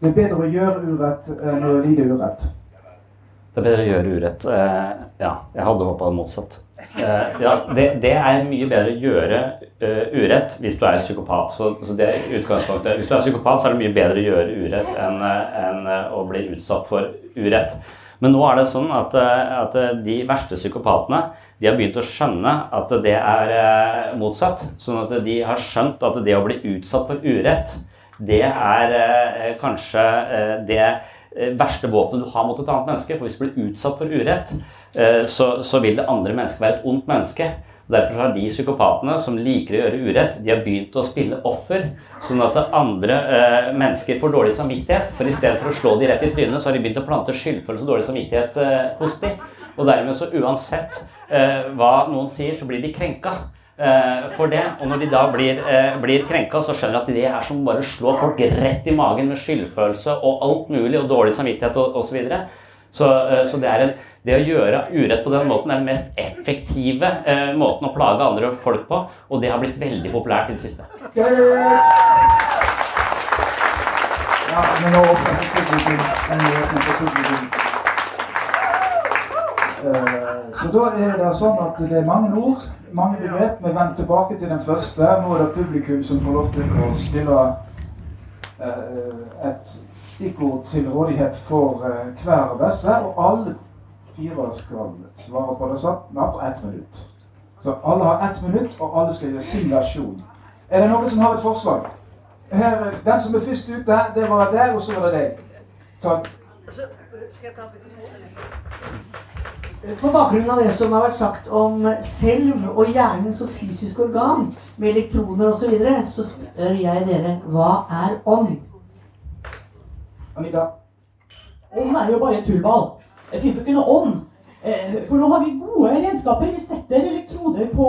Det er bedre å gjøre urett enn å lide urett. Det er bedre å gjøre urett. Eh, ja, jeg hadde håpa motsatt. Eh, ja, det, det, er mye bedre å gjøre uh, urett hvis du er psykopat. Så, så det utgangspunktet. Hvis du er psykopat, så er det mye bedre å gjøre urett enn en, å bli utsatt for urett. Men nå er det sånn at, at, de verste psykopatene de har begynt å skjønne at det er motsatt. Sånn at de har skjønt at det å bli utsatt for urett, det er kanskje det verste våpenet du har mot et annet menneske. For hvis du blir utsatt for urett, så, så vil det andre mennesket være et ondt menneske. Derfor har de psykopatene som liker å gjøre urett, de har begynt å spille offer, sånn at andre eh, mennesker får dårlig samvittighet. For i stedet for å slå de rett i trynet, så har de begynt å plante skyldfølelse og dårlig samvittighet eh, hos de. Og dermed så uansett eh, hva noen sier, så blir de krenka for det. Og når de da blir, blir krenka, så skjønner de at det er som bare slå folk rett i magen med skyldfølelse og alt mulig, og dårlig samvittighet osv. Så, videre. så det en det å gjøre urett på den måten er den mest effektive eh, måten å plage andre folk på, og det har blitt veldig populært i det siste. Ja, men nå åpner publikum. Eh, Så da er det sånn at det er mange ord, mange begrep. Vi vender tilbake til den første. Nå er det publikum som får lov til å stille eh, et stikkord til rådighet for eh, hver av disse. Og alle fire skal svare på det samme på ett minutt. Så alle har ett minutt, og alle skal gjøre sin versjon. Er det noen som har et forslag? Her, den som er først ute, det var deg, og så var det deg. Ta. På bakgrunn av det som har vært sagt om selv og hjernen som fysisk organ, med elektroner osv., så, videre, så spør jeg dere hva er ånd? Anita? Ånd er jo bare tullball. Det fins jo ikke noe ånd. For nå har vi gode redskaper. Vi setter elektroder på,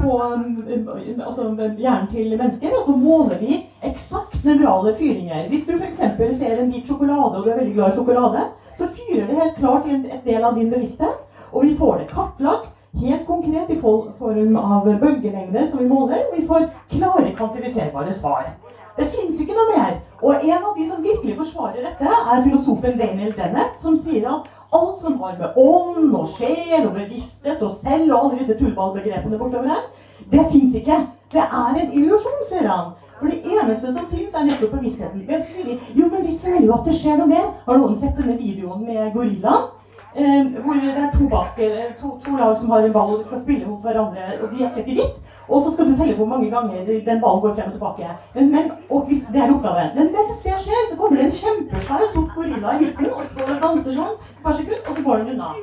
på altså hjernen til mennesker, og så måler vi eksakt nevrale fyringer. Hvis du f.eks. ser en bit sjokolade, og du er veldig glad i sjokolade, så fyrer det helt klart i en del av din bevissthet. Og vi får det kartlagt helt konkret i form av bølgelengder som vi måler, og vi får klare kvantifiserbare svar. Det fins ikke noe mer. Og en av de som virkelig forsvarer dette, er filosofen Daniel Dennett, som sier at alt som har med ånd og sjel og bevissthet og selv og alle disse tullballbegrepene bortover her, det fins ikke. Det er en illusjon, sier han. For det eneste som fins, er nettopp bevisstheten. Vi, jo, men vi føler jo at det skjer noe mer. Har noen sett denne videoen med gorillaen? Eh, hvor det er to, basket, to, to, lag som har en ball, og de skal spille mot hverandre. og De er kledd i hvitt. Og så skal du telle hvor mange ganger den ballen går frem og tilbake. Men, men, og det er oppgaven. Men mens det skjer, så kommer det en kjempesvær sort gorilla i midten og står og danser sånn et par sekunder, og så går den unna.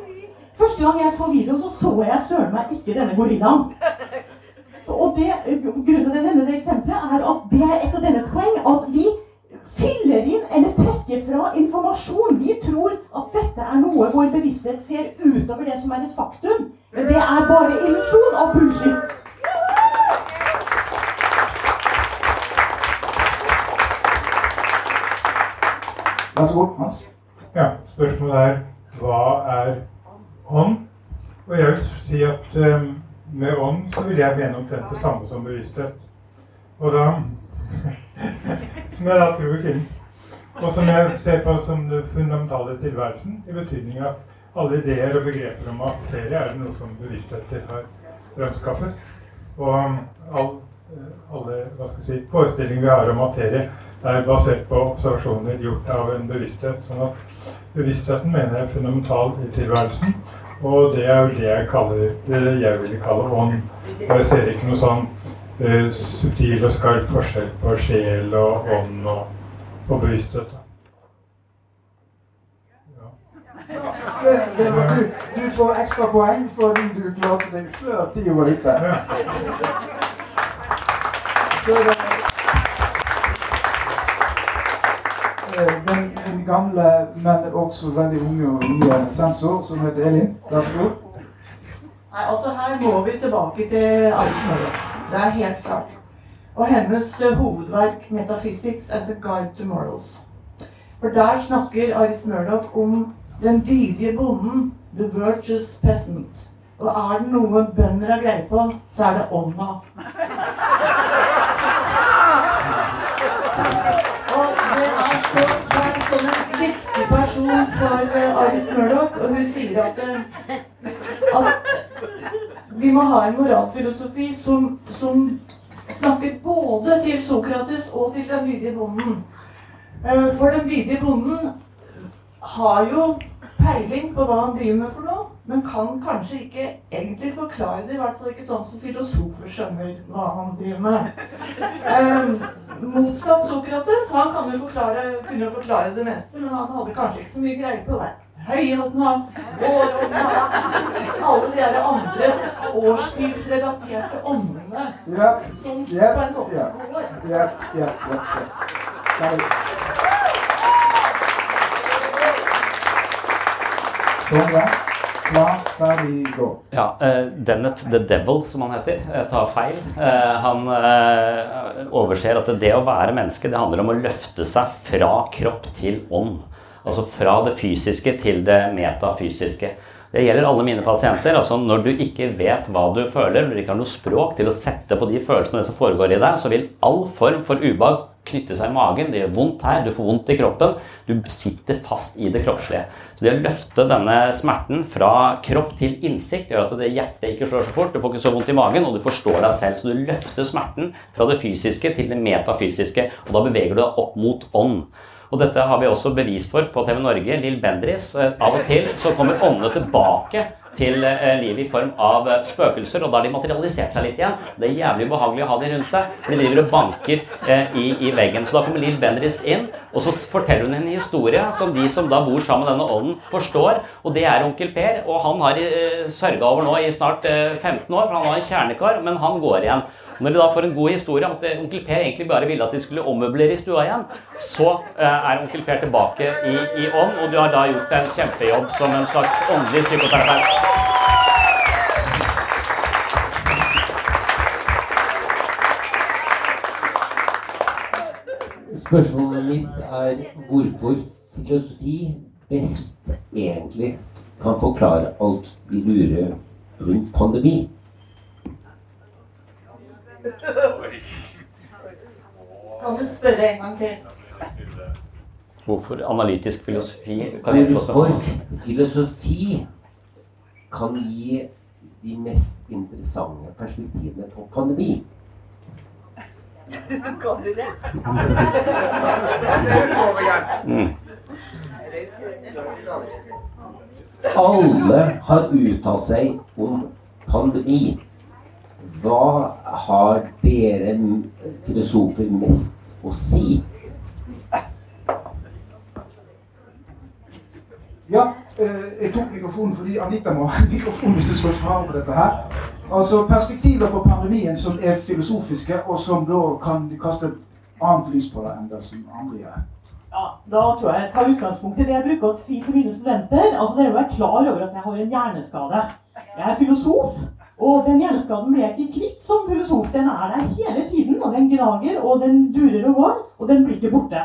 Første gang jeg så videoen, så så jeg søren meg ikke denne gorillaen. Så, og det, Grunnen til denne, det eksempelet, er at det er et av deres poeng. At vi fyller inn eller trekker fra informasjon. Vi tror at dette er noe vår bevissthet ser utover det som er et faktum. Men det er bare illusjon og bullshit. Vær så god, Hans. Ja, spørsmålet er hva er ånd? Og jeg vil si at um, med ånd så vil jeg mene omtrent det samme som bevissthet. Og da <laughs> Som jeg da tror finnes. Og som jeg ser på som det fundamentale tilværelsen, i betydning at alle ideer og begreper om materie er det noe som bevisstheter har fremskaffet. Og all, alle hva skal jeg si, forestillinger vi har om materie, er basert på observasjoner gjort av en bevissthet. sånn at bevisstheten mener jeg er fundamental i tilværelsen. Og det er det jeg kaller det jeg ville kalle ånd. Og jeg ser ikke noe sånn uh, subtil og skarp forskjell på sjel og ånd og, og bevissthet. Det, det var, du, du får ekstra poeng fordi du klarte deg før tida var ute. Så det den, den gamle, men også veldig unge og nye sensor som heter Elin. Vær så god. Nei, altså Her går vi tilbake til Alice Murdoch. Det er helt klart. Og hennes eh, hovedverk 'Metaphysics as a Guide to Morals'. For der snakker Aris Murdoch om den dydige bonden, 'the virtuous peasant'. Og er det noe bønder har greie på, så er det ånda. <laughs> er sånn en viktig person for uh, Aris Murdoch, og hun sier at, uh, at vi må ha en moralfilosofi som, som snakker både til Sokrates og til den lydige bonden. Uh, for den lydige bonden har jo peiling på hva han driver med for noe, men kan kanskje ikke egentlig forklare det. I hvert fall ikke sånn som filosofer skjønner hva han driver med. Eh, motsatt Sokrates. Han kan jo forklare, kunne jo forklare det meste, men han hadde kanskje ikke så mye greie på det. Høyånda, vårånda Alle de der andre årstidsrelaterte åndene Yep, som yep, på en måte yep, går. yep, yep, yep, yep. Sånn, ja. Ja, uh, Dennett the Devil, som han heter, tar feil. Eh, han eh, overser at det å være menneske det handler om å løfte seg fra kropp til ånd. Altså fra det fysiske til det metafysiske. Det gjelder alle mine pasienter. altså Når du ikke vet hva du føler, når du ikke har noe språk til å sette på de følelsene som foregår i deg, så vil all form for ubehag knytte seg i magen. Det gjør vondt her, du får vondt i kroppen. Du sitter fast i det kroppslige. Så det å løfte denne smerten fra kropp til innsikt gjør at det hjertet ikke slår så fort, du får ikke så vondt i magen, og du forstår deg selv. Så du løfter smerten fra det fysiske til det metafysiske, og da beveger du deg opp mot ånd. Og dette har vi også bevis for på TV Norge. Lill Bendriss. Eh, Av og til så kommer åndene tilbake til eh, livet i form av eh, spøkelser, og da har de materialisert seg litt igjen. Det er jævlig ubehagelig å ha de rundt seg. De driver og banker eh, i, i veggen. Så da kommer Lill Bendriss inn, og så forteller hun en historie som de som da bor sammen med denne ånden, forstår. Og det er onkel Per, og han har eh, sørga over nå i snart eh, 15 år, for han var en kjernekar, men han går igjen. Når de da får en god historie om at eh, onkel Per egentlig bare ville at de skulle ommøblere i stua igjen, så eh, er onkel Per tilbake i, i ånd, og du har da gjort en kjempejobb som en slags åndelig psykoterapeut. Spørsmålet mitt er hvorfor filosofi best egentlig kan forklare alt vi lurer rundt pandemi. Kan du spørre en gang til? Hvorfor analytisk filosofi Hvorfor filosofi kan gi de mest interessante perspektivene på pandemi. Kan du det? Mm. Alle har uttalt seg om pandemi. Hva har dere filosofer mest å si? Ja, eh, jeg tok mikrofonen fordi Anita må ha mikrofon hvis du skal svare på dette her. Altså perspektiver på pandemien som er filosofiske, og som da kan kaste et annet lys på det enn det som andre gjør. Ja, Da tror jeg jeg tar utgangspunkt i det jeg bruker å si til mine studenter. Altså Det er å være klar over at jeg har en hjerneskade. Jeg er filosof, og den hjerneskaden blir jeg ikke kvitt som filosof. Den er der hele tiden, og den gnager, og den durer og går, og den blir ikke borte.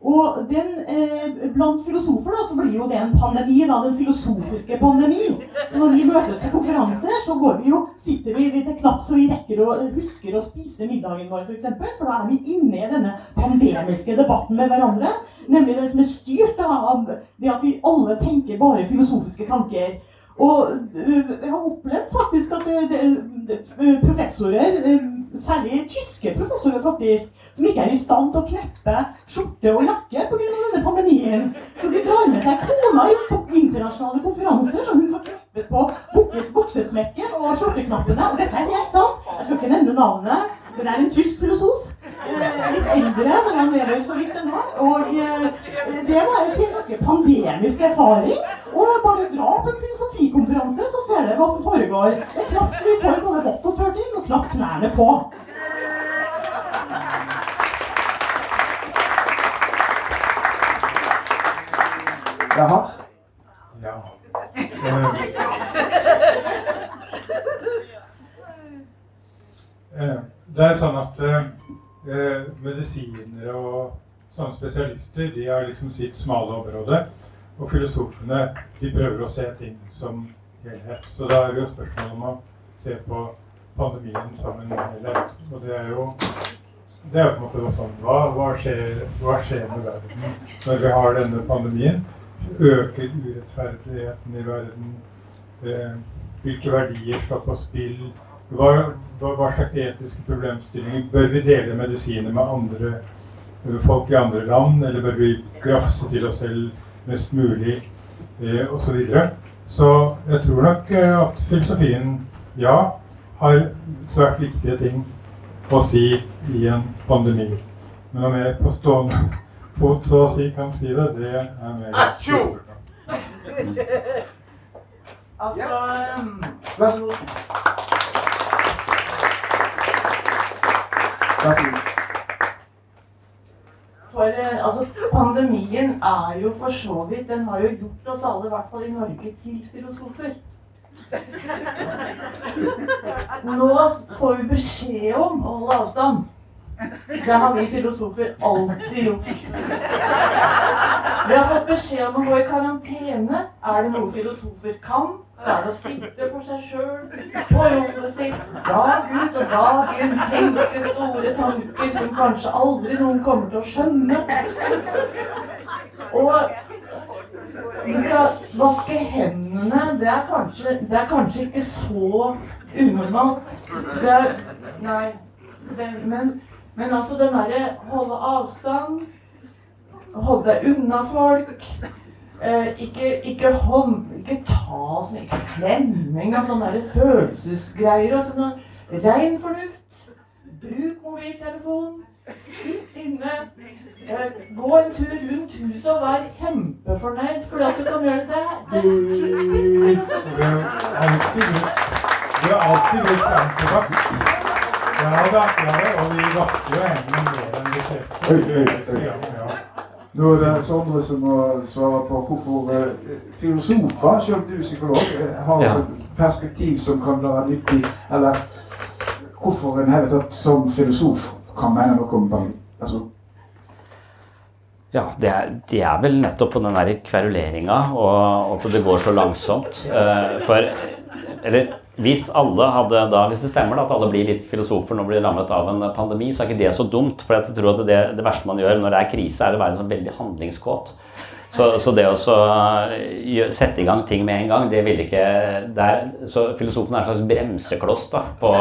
Og den, eh, blant filosofer da, så blir jo det en pandemi, da, den filosofiske pandemi. Så når vi møtes på konferanser, så går vi jo, sitter vi er knapt så vi rekker å husker å spise middagen vår, f.eks. For, eksempel, for da er vi inne i denne pandemiske debatten med hverandre. Nemlig det som er styrt da, av det at vi alle tenker bare filosofiske tanker. Og øh, jeg har opplevd faktisk at det, det, professorer, øh, særlig tyske professorer faktisk, som ikke er i stand til å kneppe skjorte og jakke pga. denne pandemien. Så de drar med seg kona på internasjonale konferanser, så hun får kneppet på bukkes buksesmekken og skjorteknappene. Og dette er helt sant. Jeg skal ikke nevne navnet, men det er en tysk filosof. Eh, litt eldre, når jeg lever så vidt ennå. Og eh, det må jeg si en ganske pandemisk erfaring. Og bare dra på en filosofikonferanse, så ser dere hva som foregår. Det er knapt så vi får både vått og tørt inn, og knapt knærne på. Det er hatt? Ja. Eh, <laughs> eh, Det er sånn at eh, eh, medisiner og sånne spesialister de har liksom sitt smale område. Og filosofene de prøver å se ting som helhet. Så da er det jo spørsmål om å se på pandemien som en helhet. Og det er jo det er på en måte sånn hva, hva, skjer, hva skjer med verden når vi har denne pandemien? Øker urettferdigheten i verden? Eh, hvilke verdier skal på spill? Hva, hva, hva, slags etiske problemstillinger? Bør vi dele medisiner med andre folk i andre land? Eller bør vi grafse til oss selv mest mulig? Eh, og så, videre. så jeg tror nok eh, at filosofien, ja, har svært viktige ting å si i en pandemi. Men om jeg på stående fot så å si kan si det, det er mer <laughs> Altså Vær så god. Vær så god. For eh, altså, pandemien er jo for så vidt Den har jo gjort oss alle, i hvert fall i Norge, til filosofer. <laughs> Nå får vi beskjed om å holde avstand. Det har vi filosofer alltid gjort. Vi har fått beskjed om å gå i karantene. Er det noe filosofer kan, så er det å sitte for seg sjøl på rommet sitt dag ut og dag inn, tenke store tanker som kanskje aldri noen kommer til å skjønne. Og vi skal vaske hendene. Det er kanskje, det er kanskje ikke så unormalt. Det er Nei. Det, men, men altså den derre holde avstand, holde deg unna folk eh, ikke, ikke, hånd, ikke ta som ikke klemming av sånne der følelsesgreier. og sånn Rein fornuft. Bruk mobiltelefon. Sitt inne. Eh, gå en tur rundt huset og vær kjempefornøyd fordi at du kan gjøre det. Det er filosofi. Vi alltid antibac. Ja da, ja da, og vi vasker jo hendene mer enn vi. Ja. Nå er det Sondre som må svare på hvorfor eh, filosofer, selv du psykolog, eh, har Ja. et perspektiv som kan være nyttig, eller hvorfor en hele tatt som filosof kan mene noe om pandemi. Altså, Ja, det er, det er vel nettopp på den der kveruleringa og at det går så langsomt. Uh, For Eller hvis alle hadde da, hvis det stemmer da, at alle blir litt filosofer når de blir rammet av en pandemi, så er ikke det så dumt. For jeg tror at det, det verste man gjør når det er krise, er å være sånn veldig handlingskåt. Så, så det å så sette i gang ting med en gang, det vil ikke det er, Så filosofen er en slags bremsekloss da, på,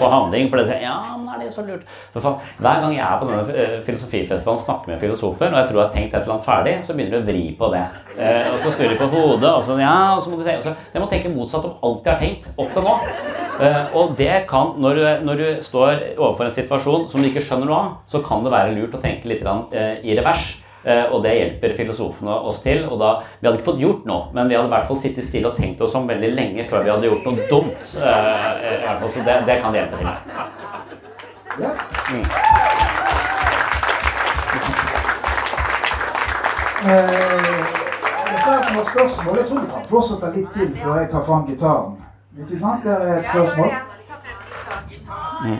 på handling. For det sier ja, men er det så lurt? For hver gang jeg er på denne eh, filosofifestivalen snakker med filosofer, og jeg tror jeg har tenkt et eller annet ferdig, så begynner du å vri på det. Eh, og så snur de på hodet, og så ja, og så må du tenke så, Jeg må tenke motsatt om alt jeg har tenkt opp til nå. Eh, og det kan, når du, når du står overfor en situasjon som du ikke skjønner noe av, så kan det være lurt å tenke litt eh, i revers. Eh, og det hjelper filosofene oss til. og da, Vi hadde ikke fått gjort noe, men vi hadde i hvert fall sittet stille og tenkt oss om veldig lenge før vi hadde gjort noe dumt. Eh, i hvert fall, så det, det kan hjelpe til. Mm. Eh, det er flere som har spørsmål. Jeg tror vi kan fortsette litt til før jeg tar fram gitaren. Ikke sant? Der er et spørsmål.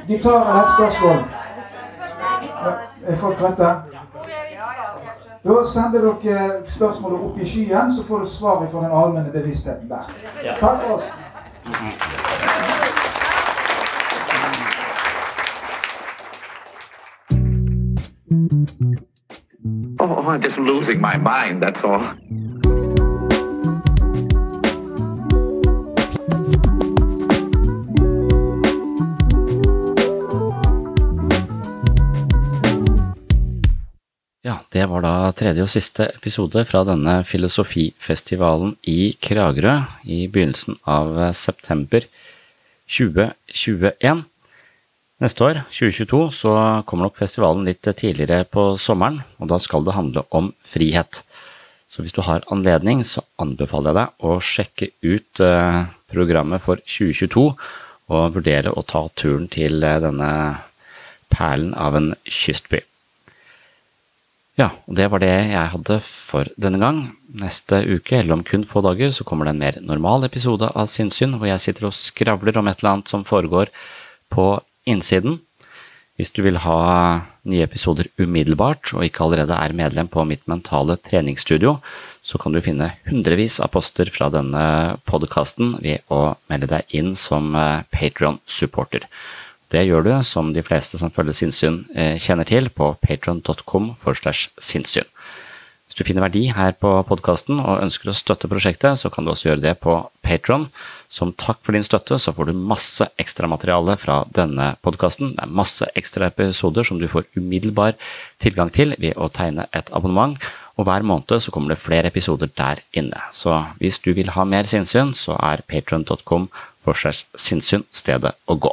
Gitar er et spørsmål. Er folk trøtte? Da sender dere spørsmålet opp i skyen, så får du svar fra den allmenne bevisstheten der. Takk for oss. Oh, I'm just losing my mind, that's all. Det var da tredje og siste episode fra denne filosofifestivalen i Kragerø i begynnelsen av september 2021. Neste år, 2022, så kommer nok festivalen litt tidligere på sommeren, og da skal det handle om frihet. Så hvis du har anledning, så anbefaler jeg deg å sjekke ut eh, programmet for 2022, og vurdere å ta turen til eh, denne perlen av en kystby. Ja, og det var det jeg hadde for denne gang. Neste uke, eller om kun få dager, så kommer det en mer normal episode av Sinnssyn, hvor jeg sitter og skravler om et eller annet som foregår på innsiden. Hvis du vil ha nye episoder umiddelbart, og ikke allerede er medlem på mitt mentale treningsstudio, så kan du finne hundrevis av poster fra denne podkasten ved å melde deg inn som Patron-supporter. Det gjør du, som de fleste som følger sinnssyn kjenner til, på patron.com for slash sinnssyn. Hvis du finner verdi her på podkasten og ønsker å støtte prosjektet, så kan du også gjøre det på Patron. Som takk for din støtte så får du masse ekstramateriale fra denne podkasten. Det er masse ekstra episoder som du får umiddelbar tilgang til ved å tegne et abonnement, og hver måned så kommer det flere episoder der inne. Så hvis du vil ha mer sinnssyn, så er patron.com for sinnssyn stedet å gå.